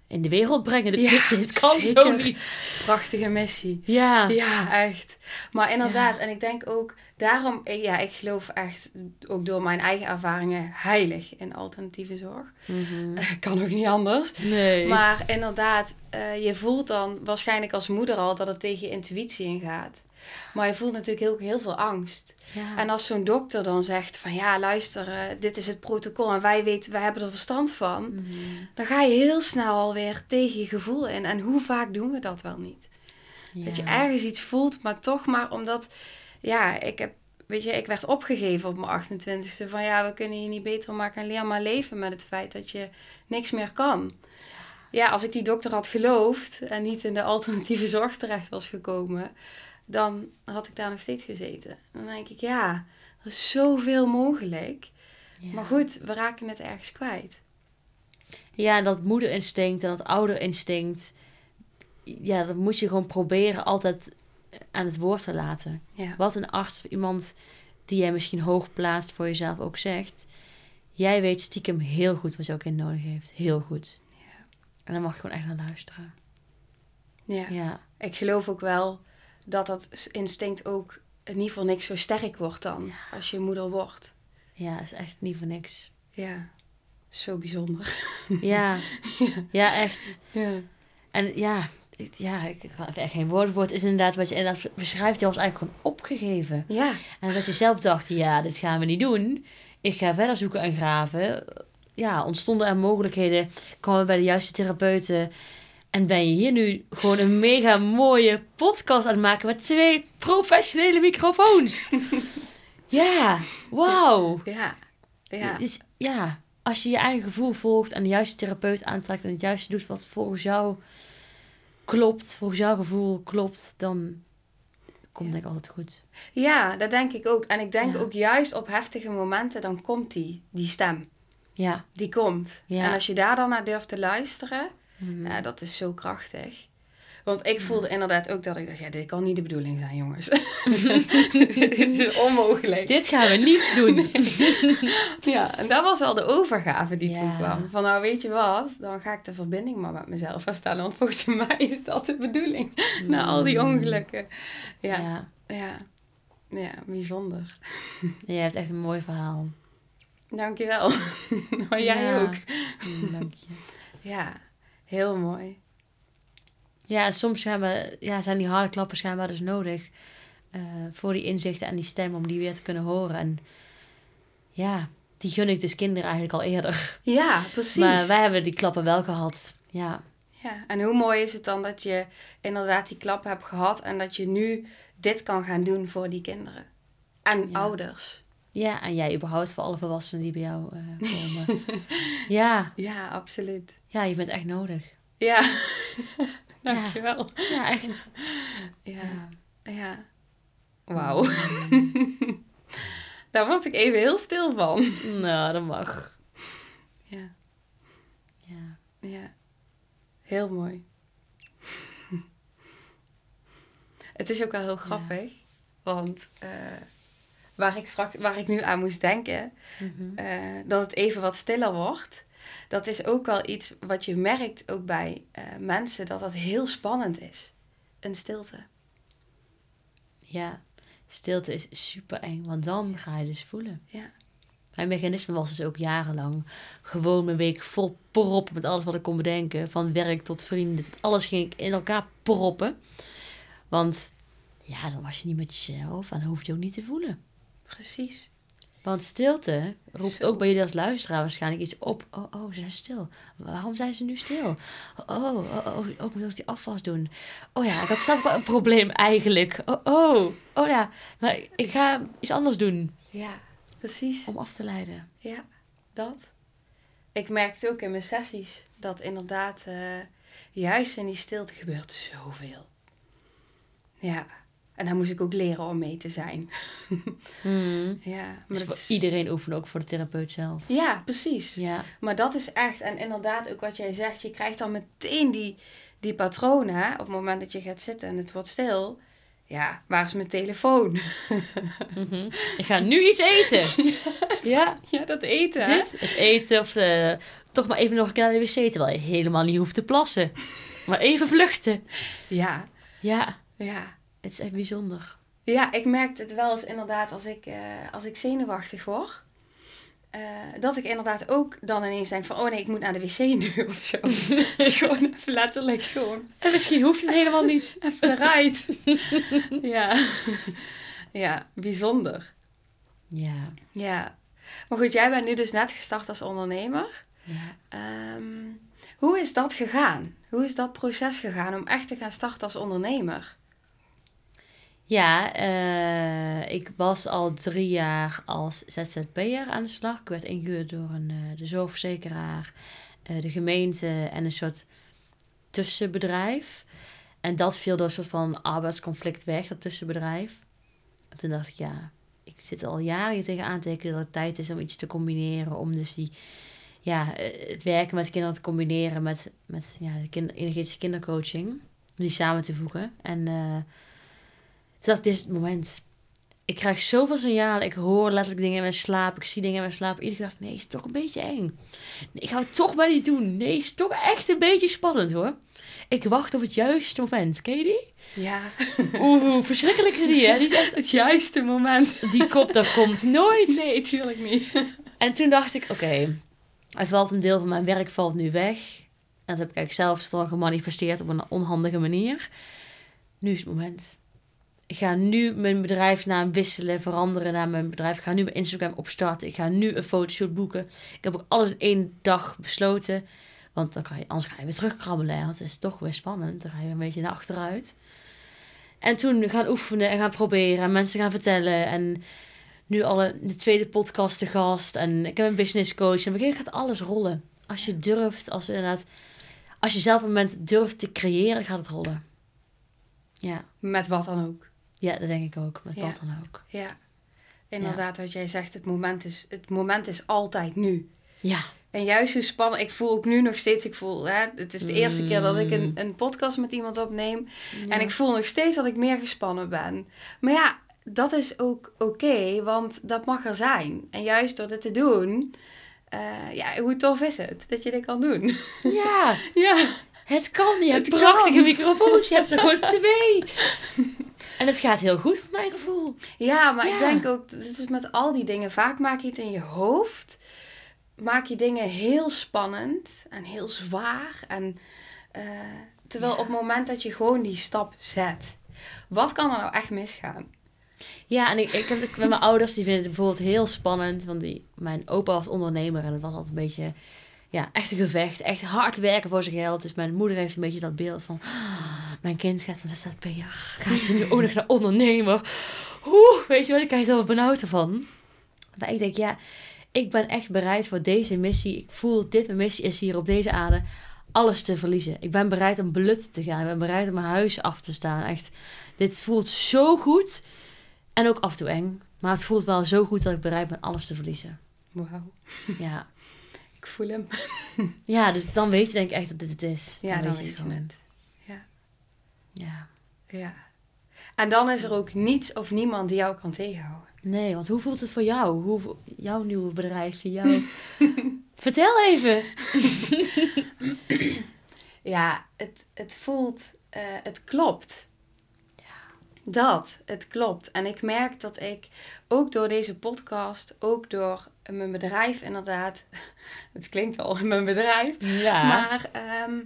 Speaker 2: in de wereld brengen. Dit,
Speaker 1: Ja,
Speaker 2: dit, dit kan zo niet.
Speaker 1: Prachtige missie.
Speaker 2: Ja.
Speaker 1: Ja, echt. Maar inderdaad, en ik denk ook, daarom, ja, ik geloof echt, ook door mijn eigen ervaringen, heilig in alternatieve zorg.
Speaker 2: Mhm.
Speaker 1: kan ook niet anders.
Speaker 2: Nee.
Speaker 1: Maar inderdaad, eh, je voelt dan waarschijnlijk als moeder al dat het tegen je intuïtie ingaat. Maar je voelt natuurlijk heel, heel veel angst.
Speaker 2: ja.
Speaker 1: En als zo'n dokter dan zegt van ja, luister, eh, dit is het protocol en wij weten, wij hebben er verstand van.
Speaker 2: Mhm.
Speaker 1: Dan ga je heel snel alweer tegen je gevoel in. En hoe vaak doen we dat wel niet? Dat je ergens iets voelt, maar toch maar omdat, ja, ik heb, weet je, ik werd opgegeven op mijn 28ste van ja, we kunnen je niet beter maken en leer maar leven met het feit dat je niks meer kan. Ja, als ik die dokter had geloofd en niet in de alternatieve zorg terecht was gekomen, dan had ik daar nog steeds gezeten. Dan denk ik, ja, er is zoveel mogelijk.
Speaker 2: Ja.
Speaker 1: Maar goed, we raken het ergens kwijt.
Speaker 2: Ja, dat moederinstinct en dat ouderinstinct. Ja, dat moet je gewoon proberen altijd aan het woord te laten.
Speaker 1: Ja,
Speaker 2: Wat een arts, iemand die jij misschien hoog plaatst voor jezelf ook zegt. Jij weet stiekem heel goed wat jouw kind nodig heeft. Heel goed. En dan mag je gewoon echt naar luisteren.
Speaker 1: ja.
Speaker 2: Ja.
Speaker 1: Ik geloof ook wel dat dat instinct ook in ieder geval niks zo sterk wordt dan als je moeder wordt.
Speaker 2: Ja, is echt niet voor niks.
Speaker 1: Ja, zo bijzonder.
Speaker 2: Ja. Ja, echt.
Speaker 1: Ja.
Speaker 2: En ja, ik, ja, ik er echt geen woorden voor. Het is inderdaad wat je inderdaad beschrijft. Je was eigenlijk gewoon opgegeven.
Speaker 1: Ja,
Speaker 2: En dat je zelf dacht, ja, dit gaan we niet doen. Ik ga verder zoeken en graven. Ja, ontstonden er mogelijkheden. Kwamen we bij de juiste therapeuten. En ben je hier nu gewoon een mega mooie podcast aan het maken met twee professionele microfoons. ja, wauw.
Speaker 1: ja, ja.
Speaker 2: Dus ja, als je je eigen gevoel volgt en de juiste therapeut aantrekt en het juiste doet wat volgens jou klopt, volgens jouw gevoel klopt, dan komt denk ik altijd goed.
Speaker 1: Ja, dat denk ik ook. En ik denk
Speaker 2: Ja.
Speaker 1: ook juist op heftige momenten, dan komt die, die stem.
Speaker 2: Ja.
Speaker 1: Die komt.
Speaker 2: Ja.
Speaker 1: En als je daar dan naar durft te luisteren,
Speaker 2: Mhm.
Speaker 1: ja, dat is zo krachtig. Want ik voelde inderdaad ook dat ik dacht, ja, dit kan niet de bedoeling zijn, jongens. dit is onmogelijk.
Speaker 2: Dit gaan we niet doen.
Speaker 1: Ja, en dat was wel de overgave die
Speaker 2: Ja.
Speaker 1: toen kwam. Van nou, weet je wat, dan ga ik de verbinding maar met mezelf herstellen. Want volgens mij is dat de bedoeling. Na al die ongelukken. Ja, ja.
Speaker 2: Ja.
Speaker 1: ja. Bijzonder.
Speaker 2: Jij hebt echt een mooi verhaal.
Speaker 1: Dankjewel. maar jij
Speaker 2: Ja.
Speaker 1: ook.
Speaker 2: Mm, Dank je.
Speaker 1: Ja, heel mooi.
Speaker 2: Ja, en soms zijn, we, ja, zijn die harde klappen schijnbaar dus nodig. eh, voor die inzichten en die stem om die weer te kunnen horen. En ja, die gun ik dus kinderen eigenlijk al eerder.
Speaker 1: Ja, precies.
Speaker 2: Maar wij hebben die klappen wel gehad. Ja.
Speaker 1: Ja, en hoe mooi is het dan dat je inderdaad die klap hebt gehad en dat je nu dit kan gaan doen voor die kinderen. En
Speaker 2: Ja.
Speaker 1: ouders.
Speaker 2: Ja, en jij überhaupt voor alle volwassenen die bij jou eh, komen. ja.
Speaker 1: Ja, absoluut.
Speaker 2: ja, je bent echt nodig.
Speaker 1: Ja, dankjewel.
Speaker 2: Ja, echt.
Speaker 1: Ja, ja. Wauw. Daar word ik even heel stil van.
Speaker 2: Nou, dat mag.
Speaker 1: Ja,
Speaker 2: Ja.
Speaker 1: ja. Heel mooi. Het is ook wel heel grappig, want eh, waar, ik straks, waar ik nu aan moest denken,
Speaker 2: Mhm.
Speaker 1: eh, dat het even wat stiller wordt. Dat is ook wel iets wat je merkt ook bij eh, mensen, dat dat heel spannend is. Een stilte.
Speaker 2: Ja, stilte is super eng, want dan ga je dus voelen.
Speaker 1: Ja.
Speaker 2: Mijn mechanisme was dus ook jarenlang gewoon mijn week vol proppen met alles wat ik kon bedenken. Van werk tot vrienden, tot alles ging ik in elkaar proppen. Want ja, dan was je niet met jezelf en dan hoef je ook niet te voelen.
Speaker 1: Precies.
Speaker 2: Want stilte roept
Speaker 1: Zo.
Speaker 2: ook bij jullie als luisteraar waarschijnlijk iets op. Oh, oh, ze zijn stil. Waarom zijn ze nu stil? Oh, oh, oh, oh, ik moet ook die afwas doen. Oh ja, ik had zelf wel een probleem eigenlijk. Oh, oh, oh ja, maar ik ga iets anders doen
Speaker 1: Ja, precies.
Speaker 2: om af te leiden.
Speaker 1: Ja, dat. Ik merkte ook in mijn sessies dat inderdaad eh, juist in die stilte gebeurt zoveel. Ja, en daar moest ik ook leren om mee te zijn.
Speaker 2: Hmm.
Speaker 1: Ja, maar
Speaker 2: Dus voor
Speaker 1: is-
Speaker 2: iedereen oefenen, ook voor de therapeut zelf.
Speaker 1: ja precies.
Speaker 2: Ja,
Speaker 1: Maar dat is echt, en inderdaad ook wat jij zegt, je krijgt dan meteen die, die patronen. Op het moment dat je gaat zitten en het wordt stil. Ja, waar is mijn telefoon?
Speaker 2: Mhm. ik ga nu iets eten. ja,
Speaker 1: Ja, dat eten. hè?
Speaker 2: dit, het eten of eh, toch maar even nog een keer naar de wc, terwijl je helemaal niet hoeft te plassen. Maar even vluchten.
Speaker 1: Ja,
Speaker 2: Ja,
Speaker 1: ja.
Speaker 2: Het is echt bijzonder.
Speaker 1: Ja, ik merk het wel eens inderdaad als ik, eh, als ik zenuwachtig word. eh, dat ik inderdaad ook dan ineens denk van... Oh nee, ik moet naar de wc nu of zo. Het is gewoon even letterlijk gewoon
Speaker 2: En misschien hoeft het helemaal niet.
Speaker 1: even eruit. ja. ja, bijzonder.
Speaker 2: Ja.
Speaker 1: Ja. Maar goed, jij bent nu dus net gestart als ondernemer.
Speaker 2: ja.
Speaker 1: Ehm, hoe is dat gegaan? Hoe is dat proces gegaan om echt te gaan starten als ondernemer?
Speaker 2: Ja, eh, ik was al drie jaar als ZZP'er aan de slag. Ik werd ingehuurd door een, eh, de zorgverzekeraar, eh, de gemeente en een soort tussenbedrijf. En dat viel door een soort van arbeidsconflict weg, dat tussenbedrijf. En toen dacht ik, ja, ik zit al jaren hier tegenaan te tekenen dat het tijd is om iets te combineren. Om dus die, ja, het werken met kinderen te combineren met, met ja, de energetische kindercoaching. Om die samen te voegen. En dit is het moment. Ik krijg zoveel signalen. Ik hoor letterlijk dingen in mijn slaap. Ik zie dingen in mijn slaap. Iedere keer dacht ik, nee, is toch een beetje eng. Nee, ik ga het toch maar niet doen. Nee, is toch echt een beetje spannend hoor. Ik wacht op het juiste moment. Ken je die?
Speaker 1: Ja,
Speaker 2: Oeh, verschrikkelijk is die hè. Die, is echt-
Speaker 1: het juiste moment.
Speaker 2: die kop, dat komt nooit.
Speaker 1: Nee, tuurlijk niet.
Speaker 2: En toen dacht ik, oké, er valt een deel van mijn werk valt nu weg. En dat heb ik eigenlijk zelf dan gemanifesteerd op een onhandige manier. Nu is het moment. Ik ga nu mijn bedrijfsnaam wisselen, veranderen naar mijn bedrijf. Ik ga nu mijn Instagram opstarten. Ik ga nu een fotoshoot boeken. Ik heb ook alles in één dag besloten. Want dan kan je, anders ga je weer terugkrabbelen. Want het is toch weer spannend. Dan ga je een beetje naar achteruit. En toen gaan oefenen en gaan proberen. En mensen gaan vertellen. En nu al een- de tweede podcast te gast. En ik heb een business coach. En begin gaat alles rollen. Als je durft, als, inderdaad, als je zelf een moment durft te creëren, gaat het rollen. Ja,
Speaker 1: Met wat dan ook.
Speaker 2: Ja dat denk ik ook. Met wat dan ook.
Speaker 1: Ja. Inderdaad, wat jij zegt, het moment, is, het moment is altijd nu.
Speaker 2: Ja,
Speaker 1: En juist hoe spannend, ik voel ook nu nog steeds, ik voel, hè, het is de eerste keer dat ik een,
Speaker 2: Mm.
Speaker 1: een podcast met iemand opneem.
Speaker 2: Ja.
Speaker 1: En ik voel nog steeds dat ik meer gespannen ben. Maar ja, dat is ook oké, want dat mag er zijn. En juist door dit te doen, eh, ja, hoe tof is het dat je dit kan doen?
Speaker 2: ja,
Speaker 1: ja,
Speaker 2: het kan. Je hebt prachtige microfoons. Je hebt er gewoon twee. En het gaat heel goed, voor mijn gevoel.
Speaker 1: ja maar
Speaker 2: Ja.
Speaker 1: ik denk ook, dit is met al die dingen, vaak maak je het in je hoofd. Maak je dingen heel spannend en heel zwaar. En, eh, terwijl
Speaker 2: Ja.
Speaker 1: op het moment dat je gewoon die stap zet, wat kan er nou echt misgaan?
Speaker 2: Ja, en ik, ik heb het met mijn ouders, die vinden het bijvoorbeeld heel spannend. Want die, mijn opa was ondernemer en het was altijd een beetje, ja, echt een gevecht. Echt hard werken voor zijn geld. Dus mijn moeder heeft een beetje dat beeld van, "Ah, mijn kind gaat van ZZP'er. Gaat ze nu ook nog naar ondernemer? Oeh, weet je wel, ik krijg er wel benauwd van. Maar ik denk, ja, ik ben echt bereid voor deze missie. Ik voel, dit mijn missie is hier op deze aarde. Alles te verliezen. Ik ben bereid om belut te gaan. Ik ben bereid om mijn huis af te staan. Echt, dit voelt zo goed. En ook af en toe eng. Maar het voelt wel zo goed dat ik bereid ben alles te verliezen.
Speaker 1: Wauw,
Speaker 2: Ja,
Speaker 1: ik voel hem.
Speaker 2: ja dus dan weet je denk ik echt dat dit het is.
Speaker 1: Ja, dan
Speaker 2: het
Speaker 1: weet je
Speaker 2: gewoon.
Speaker 1: het.
Speaker 2: Ja.
Speaker 1: Ja. En dan is er ook niets of niemand die jou kan tegenhouden.
Speaker 2: Nee, want hoe voelt het voor jou? Hoe, jouw nieuwe bedrijf, jouw... Vertel even.
Speaker 1: Ja, het, het voelt, eh, het klopt. Dat, het klopt. En ik merk dat ik ook door deze podcast, ook door mijn bedrijf inderdaad, het klinkt al mijn bedrijf,
Speaker 2: Ja.
Speaker 1: maar ehm,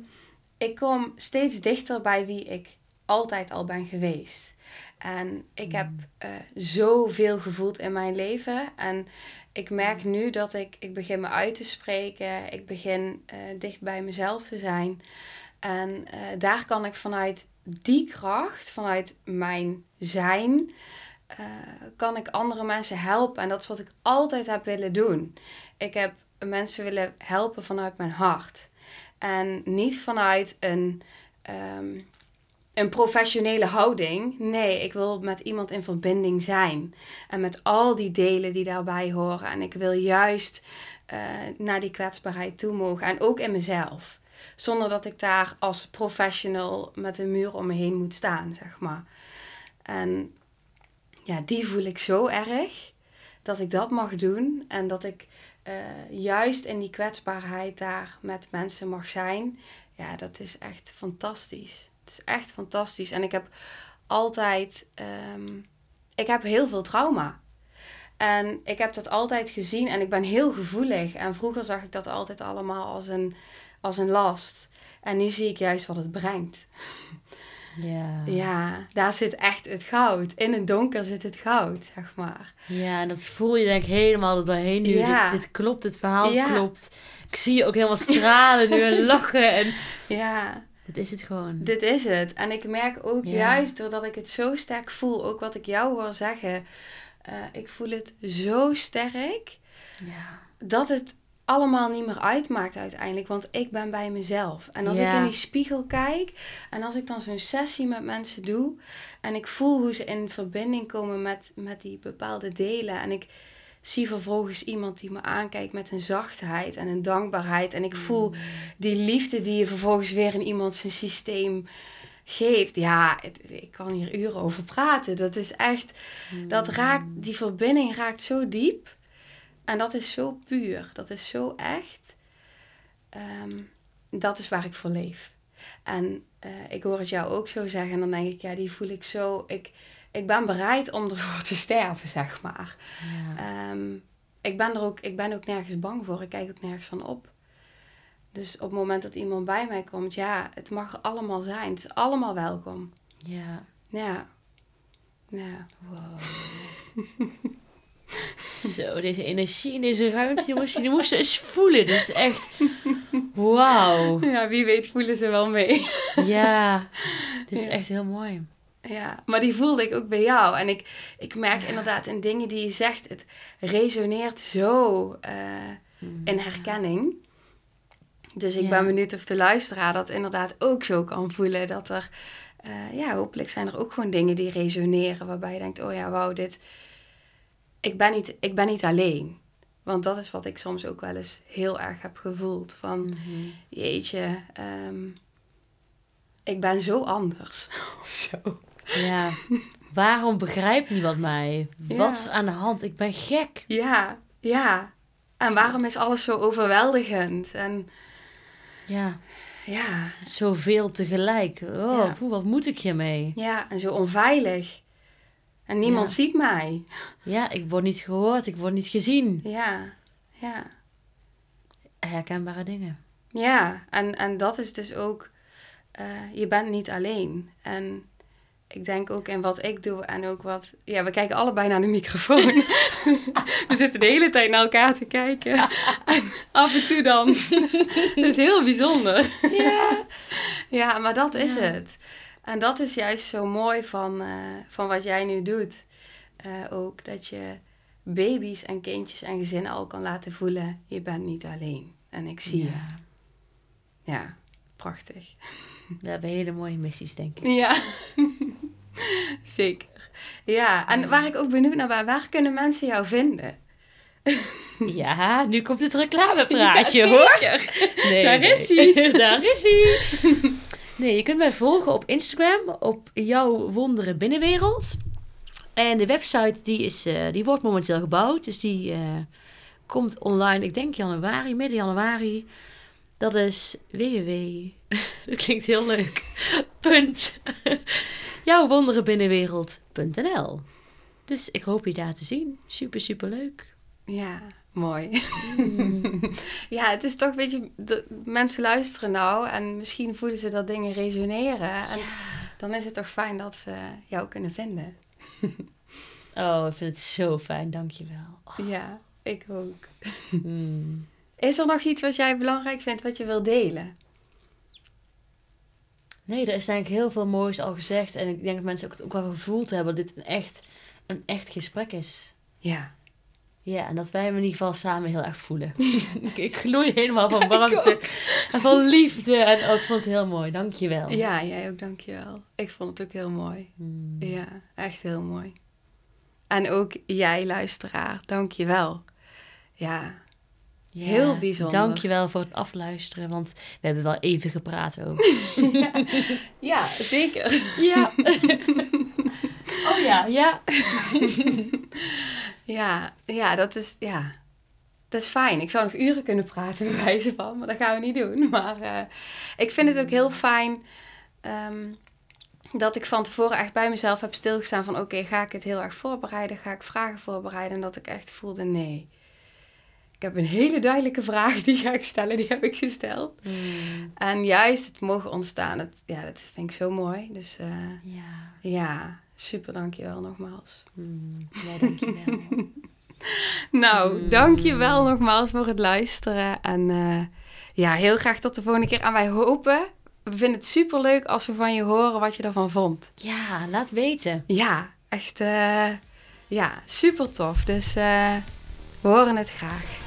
Speaker 1: ik kom steeds dichter bij wie ik altijd al ben geweest. En ik heb eh, zoveel gevoeld in mijn leven. En ik merk nu dat ik, ik begin me uit te spreken. Ik begin eh, dicht bij mezelf te zijn. En eh, daar kan ik vanuit die kracht, vanuit mijn zijn, kan ik andere mensen helpen. En dat is wat ik altijd heb willen doen. Ik heb mensen willen helpen vanuit mijn hart. En niet vanuit een, ehm, een professionele houding. Nee, ik wil met iemand in verbinding zijn. En met al die delen die daarbij horen. En ik wil juist eh, naar die kwetsbaarheid toe mogen. En ook in mezelf. Zonder dat ik daar als professional met een muur om me heen moet staan, zeg maar. En ja, die voel ik zo erg dat ik dat mag doen. En dat ik eh, juist in die kwetsbaarheid daar met mensen mag zijn. Ja, dat is echt fantastisch. Het is echt fantastisch. En ik heb altijd, ehm, ik heb heel veel trauma. En ik heb dat altijd gezien en ik ben heel gevoelig. En vroeger zag ik dat altijd allemaal als een, als een last. En nu zie ik juist wat het brengt.
Speaker 2: Ja.
Speaker 1: Ja, daar zit echt het goud. In het donker zit het goud, zeg maar.
Speaker 2: Ja, en dat voel je denk ik helemaal er doorheen nu.
Speaker 1: Ja.
Speaker 2: Dit, dit klopt, dit verhaal
Speaker 1: Ja.
Speaker 2: klopt. Ik zie je ook helemaal stralen nu en lachen. En
Speaker 1: Ja,
Speaker 2: dit is het gewoon.
Speaker 1: dit is het. En ik merk ook
Speaker 2: Ja.
Speaker 1: juist doordat ik het zo sterk voel, ook wat ik jou hoor zeggen. eh, ik voel het zo sterk
Speaker 2: Ja.
Speaker 1: dat het allemaal niet meer uitmaakt uiteindelijk. Want ik ben bij mezelf. En als
Speaker 2: Ja.
Speaker 1: ik in die spiegel kijk en als ik dan zo'n sessie met mensen doe en ik voel hoe ze in verbinding komen met, met die bepaalde delen en ik zie vervolgens iemand die me aankijkt met een zachtheid en een dankbaarheid en ik voel die liefde die je vervolgens weer in iemand zijn systeem geeft. Ja, het- ik kan hier uren over praten. Dat is echt, dat raakt, die verbinding raakt zo diep. En dat is zo puur. Dat is zo echt. Ehm, dat is waar ik voor leef. En eh, ik hoor het jou ook zo zeggen. En dan denk ik, ja, die voel ik zo. Ik, ik ben bereid om ervoor te sterven, zeg maar.
Speaker 2: Ja.
Speaker 1: Ehm, ik, ben er ook, ik ben ook nergens bang voor. Ik kijk ook nergens van op. Dus op het moment dat iemand bij mij komt, ja, het mag er allemaal zijn. Het is allemaal welkom.
Speaker 2: ja.
Speaker 1: Ja. Ja.
Speaker 2: Wow. Zo, deze energie in deze ruimte, jongens, jullie moesten eens voelen. Dit is echt, wauw.
Speaker 1: Ja, wie weet voelen ze wel mee.
Speaker 2: Ja, dit is
Speaker 1: Ja.
Speaker 2: echt heel mooi.
Speaker 1: Ja, maar die voelde ik ook bij jou. En ik, ik merk
Speaker 2: Ja.
Speaker 1: inderdaad in dingen die je zegt, het resoneert zo eh, in herkenning. Dus ik
Speaker 2: Ja.
Speaker 1: ben benieuwd of de luisteraar dat inderdaad ook zo kan voelen. Dat er, eh, ja, hopelijk zijn er ook gewoon dingen die resoneren. Waarbij je denkt, oh ja, wauw, dit... Ik ben, niet, ik ben niet alleen. Want dat is wat ik soms ook wel eens heel erg heb gevoeld. Van,
Speaker 2: Mhm.
Speaker 1: jeetje, ehm, ik ben zo anders. of zo.
Speaker 2: Ja, waarom begrijpt niemand mij?
Speaker 1: Ja.
Speaker 2: Wat is aan de hand? Ik ben gek.
Speaker 1: Ja, ja. En waarom is alles zo overweldigend? En
Speaker 2: Ja,
Speaker 1: ja,
Speaker 2: zoveel tegelijk. Oh,
Speaker 1: Ja.
Speaker 2: poeh, wat moet ik hiermee?
Speaker 1: ja, en zo onveilig. En niemand
Speaker 2: Ja.
Speaker 1: ziet mij.
Speaker 2: Ja, ik word niet gehoord, ik word niet gezien.
Speaker 1: Ja, ja.
Speaker 2: Herkenbare dingen.
Speaker 1: Ja, en, en dat is dus ook, eh, je bent niet alleen. En ik denk ook in wat ik doe en ook wat... Ja, we kijken allebei naar de microfoon. we zitten de hele tijd naar elkaar te kijken. En af en toe dan. dat is heel bijzonder.
Speaker 2: Ja.
Speaker 1: Ja, maar dat is
Speaker 2: Ja.
Speaker 1: het. En dat is juist zo mooi van, eh, van wat jij nu doet. Eh, ook dat je baby's en kindjes en gezinnen al kan laten voelen... je bent niet alleen. En ik zie je.
Speaker 2: Ja.
Speaker 1: Ja, prachtig.
Speaker 2: We hebben hele mooie missies, denk ik.
Speaker 1: Ja, zeker. Ja, en waar ik ook benieuwd naar ben, waar kunnen mensen jou vinden?
Speaker 2: Ja, nu komt het reclamepraatje,
Speaker 1: Ja,
Speaker 2: hoor.
Speaker 1: zeker.
Speaker 2: Nee,
Speaker 1: Daar
Speaker 2: nee.
Speaker 1: is hij.
Speaker 2: Daar is hij. Nee, je kunt mij volgen op Instagram, op jouw wondere binnenwereld. En de website die, is, eh, die wordt momenteel gebouwd. Dus die eh, komt online, ik denk januari, midden januari. Dat is www. Dat klinkt heel leuk. Punt. Jouwwonderenbinnenwereld.nl Dus ik hoop je daar te zien. Super, super leuk.
Speaker 1: Ja, mooi. ja, het is toch een beetje... De, mensen luisteren nou en misschien voelen ze dat dingen resoneren. En dan is het toch fijn dat ze jou kunnen vinden.
Speaker 2: Oh, ik vind het zo fijn, dankjewel. Oh,
Speaker 1: Ja, ik ook.
Speaker 2: mm.
Speaker 1: Is er nog iets wat jij belangrijk vindt wat je wil delen?
Speaker 2: Nee, er is denk ik heel veel moois al gezegd. En ik denk dat mensen ook, het ook wel gevoeld hebben dat dit een echt, een echt gesprek is.
Speaker 1: Ja.
Speaker 2: Ja, en dat wij hem in ieder geval samen heel erg voelen. ik, gloei helemaal van warmte en van liefde. En ook, vond het heel mooi. Dankjewel.
Speaker 1: Ja, jij ook, dankjewel. Ik vond het ook heel mooi.
Speaker 2: Mm.
Speaker 1: Ja, echt heel mooi. En ook jij, luisteraar, dankjewel. Ja,
Speaker 2: Ja,
Speaker 1: heel bijzonder.
Speaker 2: Dankjewel voor het afluisteren, want we hebben wel even gepraat ook.
Speaker 1: ja zeker.
Speaker 2: ja. oh ja, ja.
Speaker 1: Ja, ja, dat is, ja, dat is fijn. Ik zou nog uren kunnen praten, bij wijze van, maar dat gaan we niet doen. Maar eh, ik vind het ook heel fijn ehm, dat ik van tevoren echt bij mezelf heb stilgestaan van... oké, ga ik het heel erg voorbereiden? Ga ik vragen voorbereiden? En dat ik echt voelde, nee. Ik heb een hele duidelijke vraag, die ga ik stellen, die heb ik gesteld.
Speaker 2: Mm.
Speaker 1: En juist het mogen ontstaan, dat, ja, dat vind ik zo mooi. Dus eh,
Speaker 2: Ja.
Speaker 1: ja, super dankjewel nogmaals.
Speaker 2: Mm. Ja, dankjewel.
Speaker 1: Nou,
Speaker 2: Mm.
Speaker 1: dank je wel nogmaals voor het luisteren. En eh, ja, heel graag tot de volgende keer. En wij hopen, we vinden het super leuk als we van je horen wat je ervan vond.
Speaker 2: ja, laat weten.
Speaker 1: Ja, echt eh, ja, super tof. Dus eh, we horen het graag.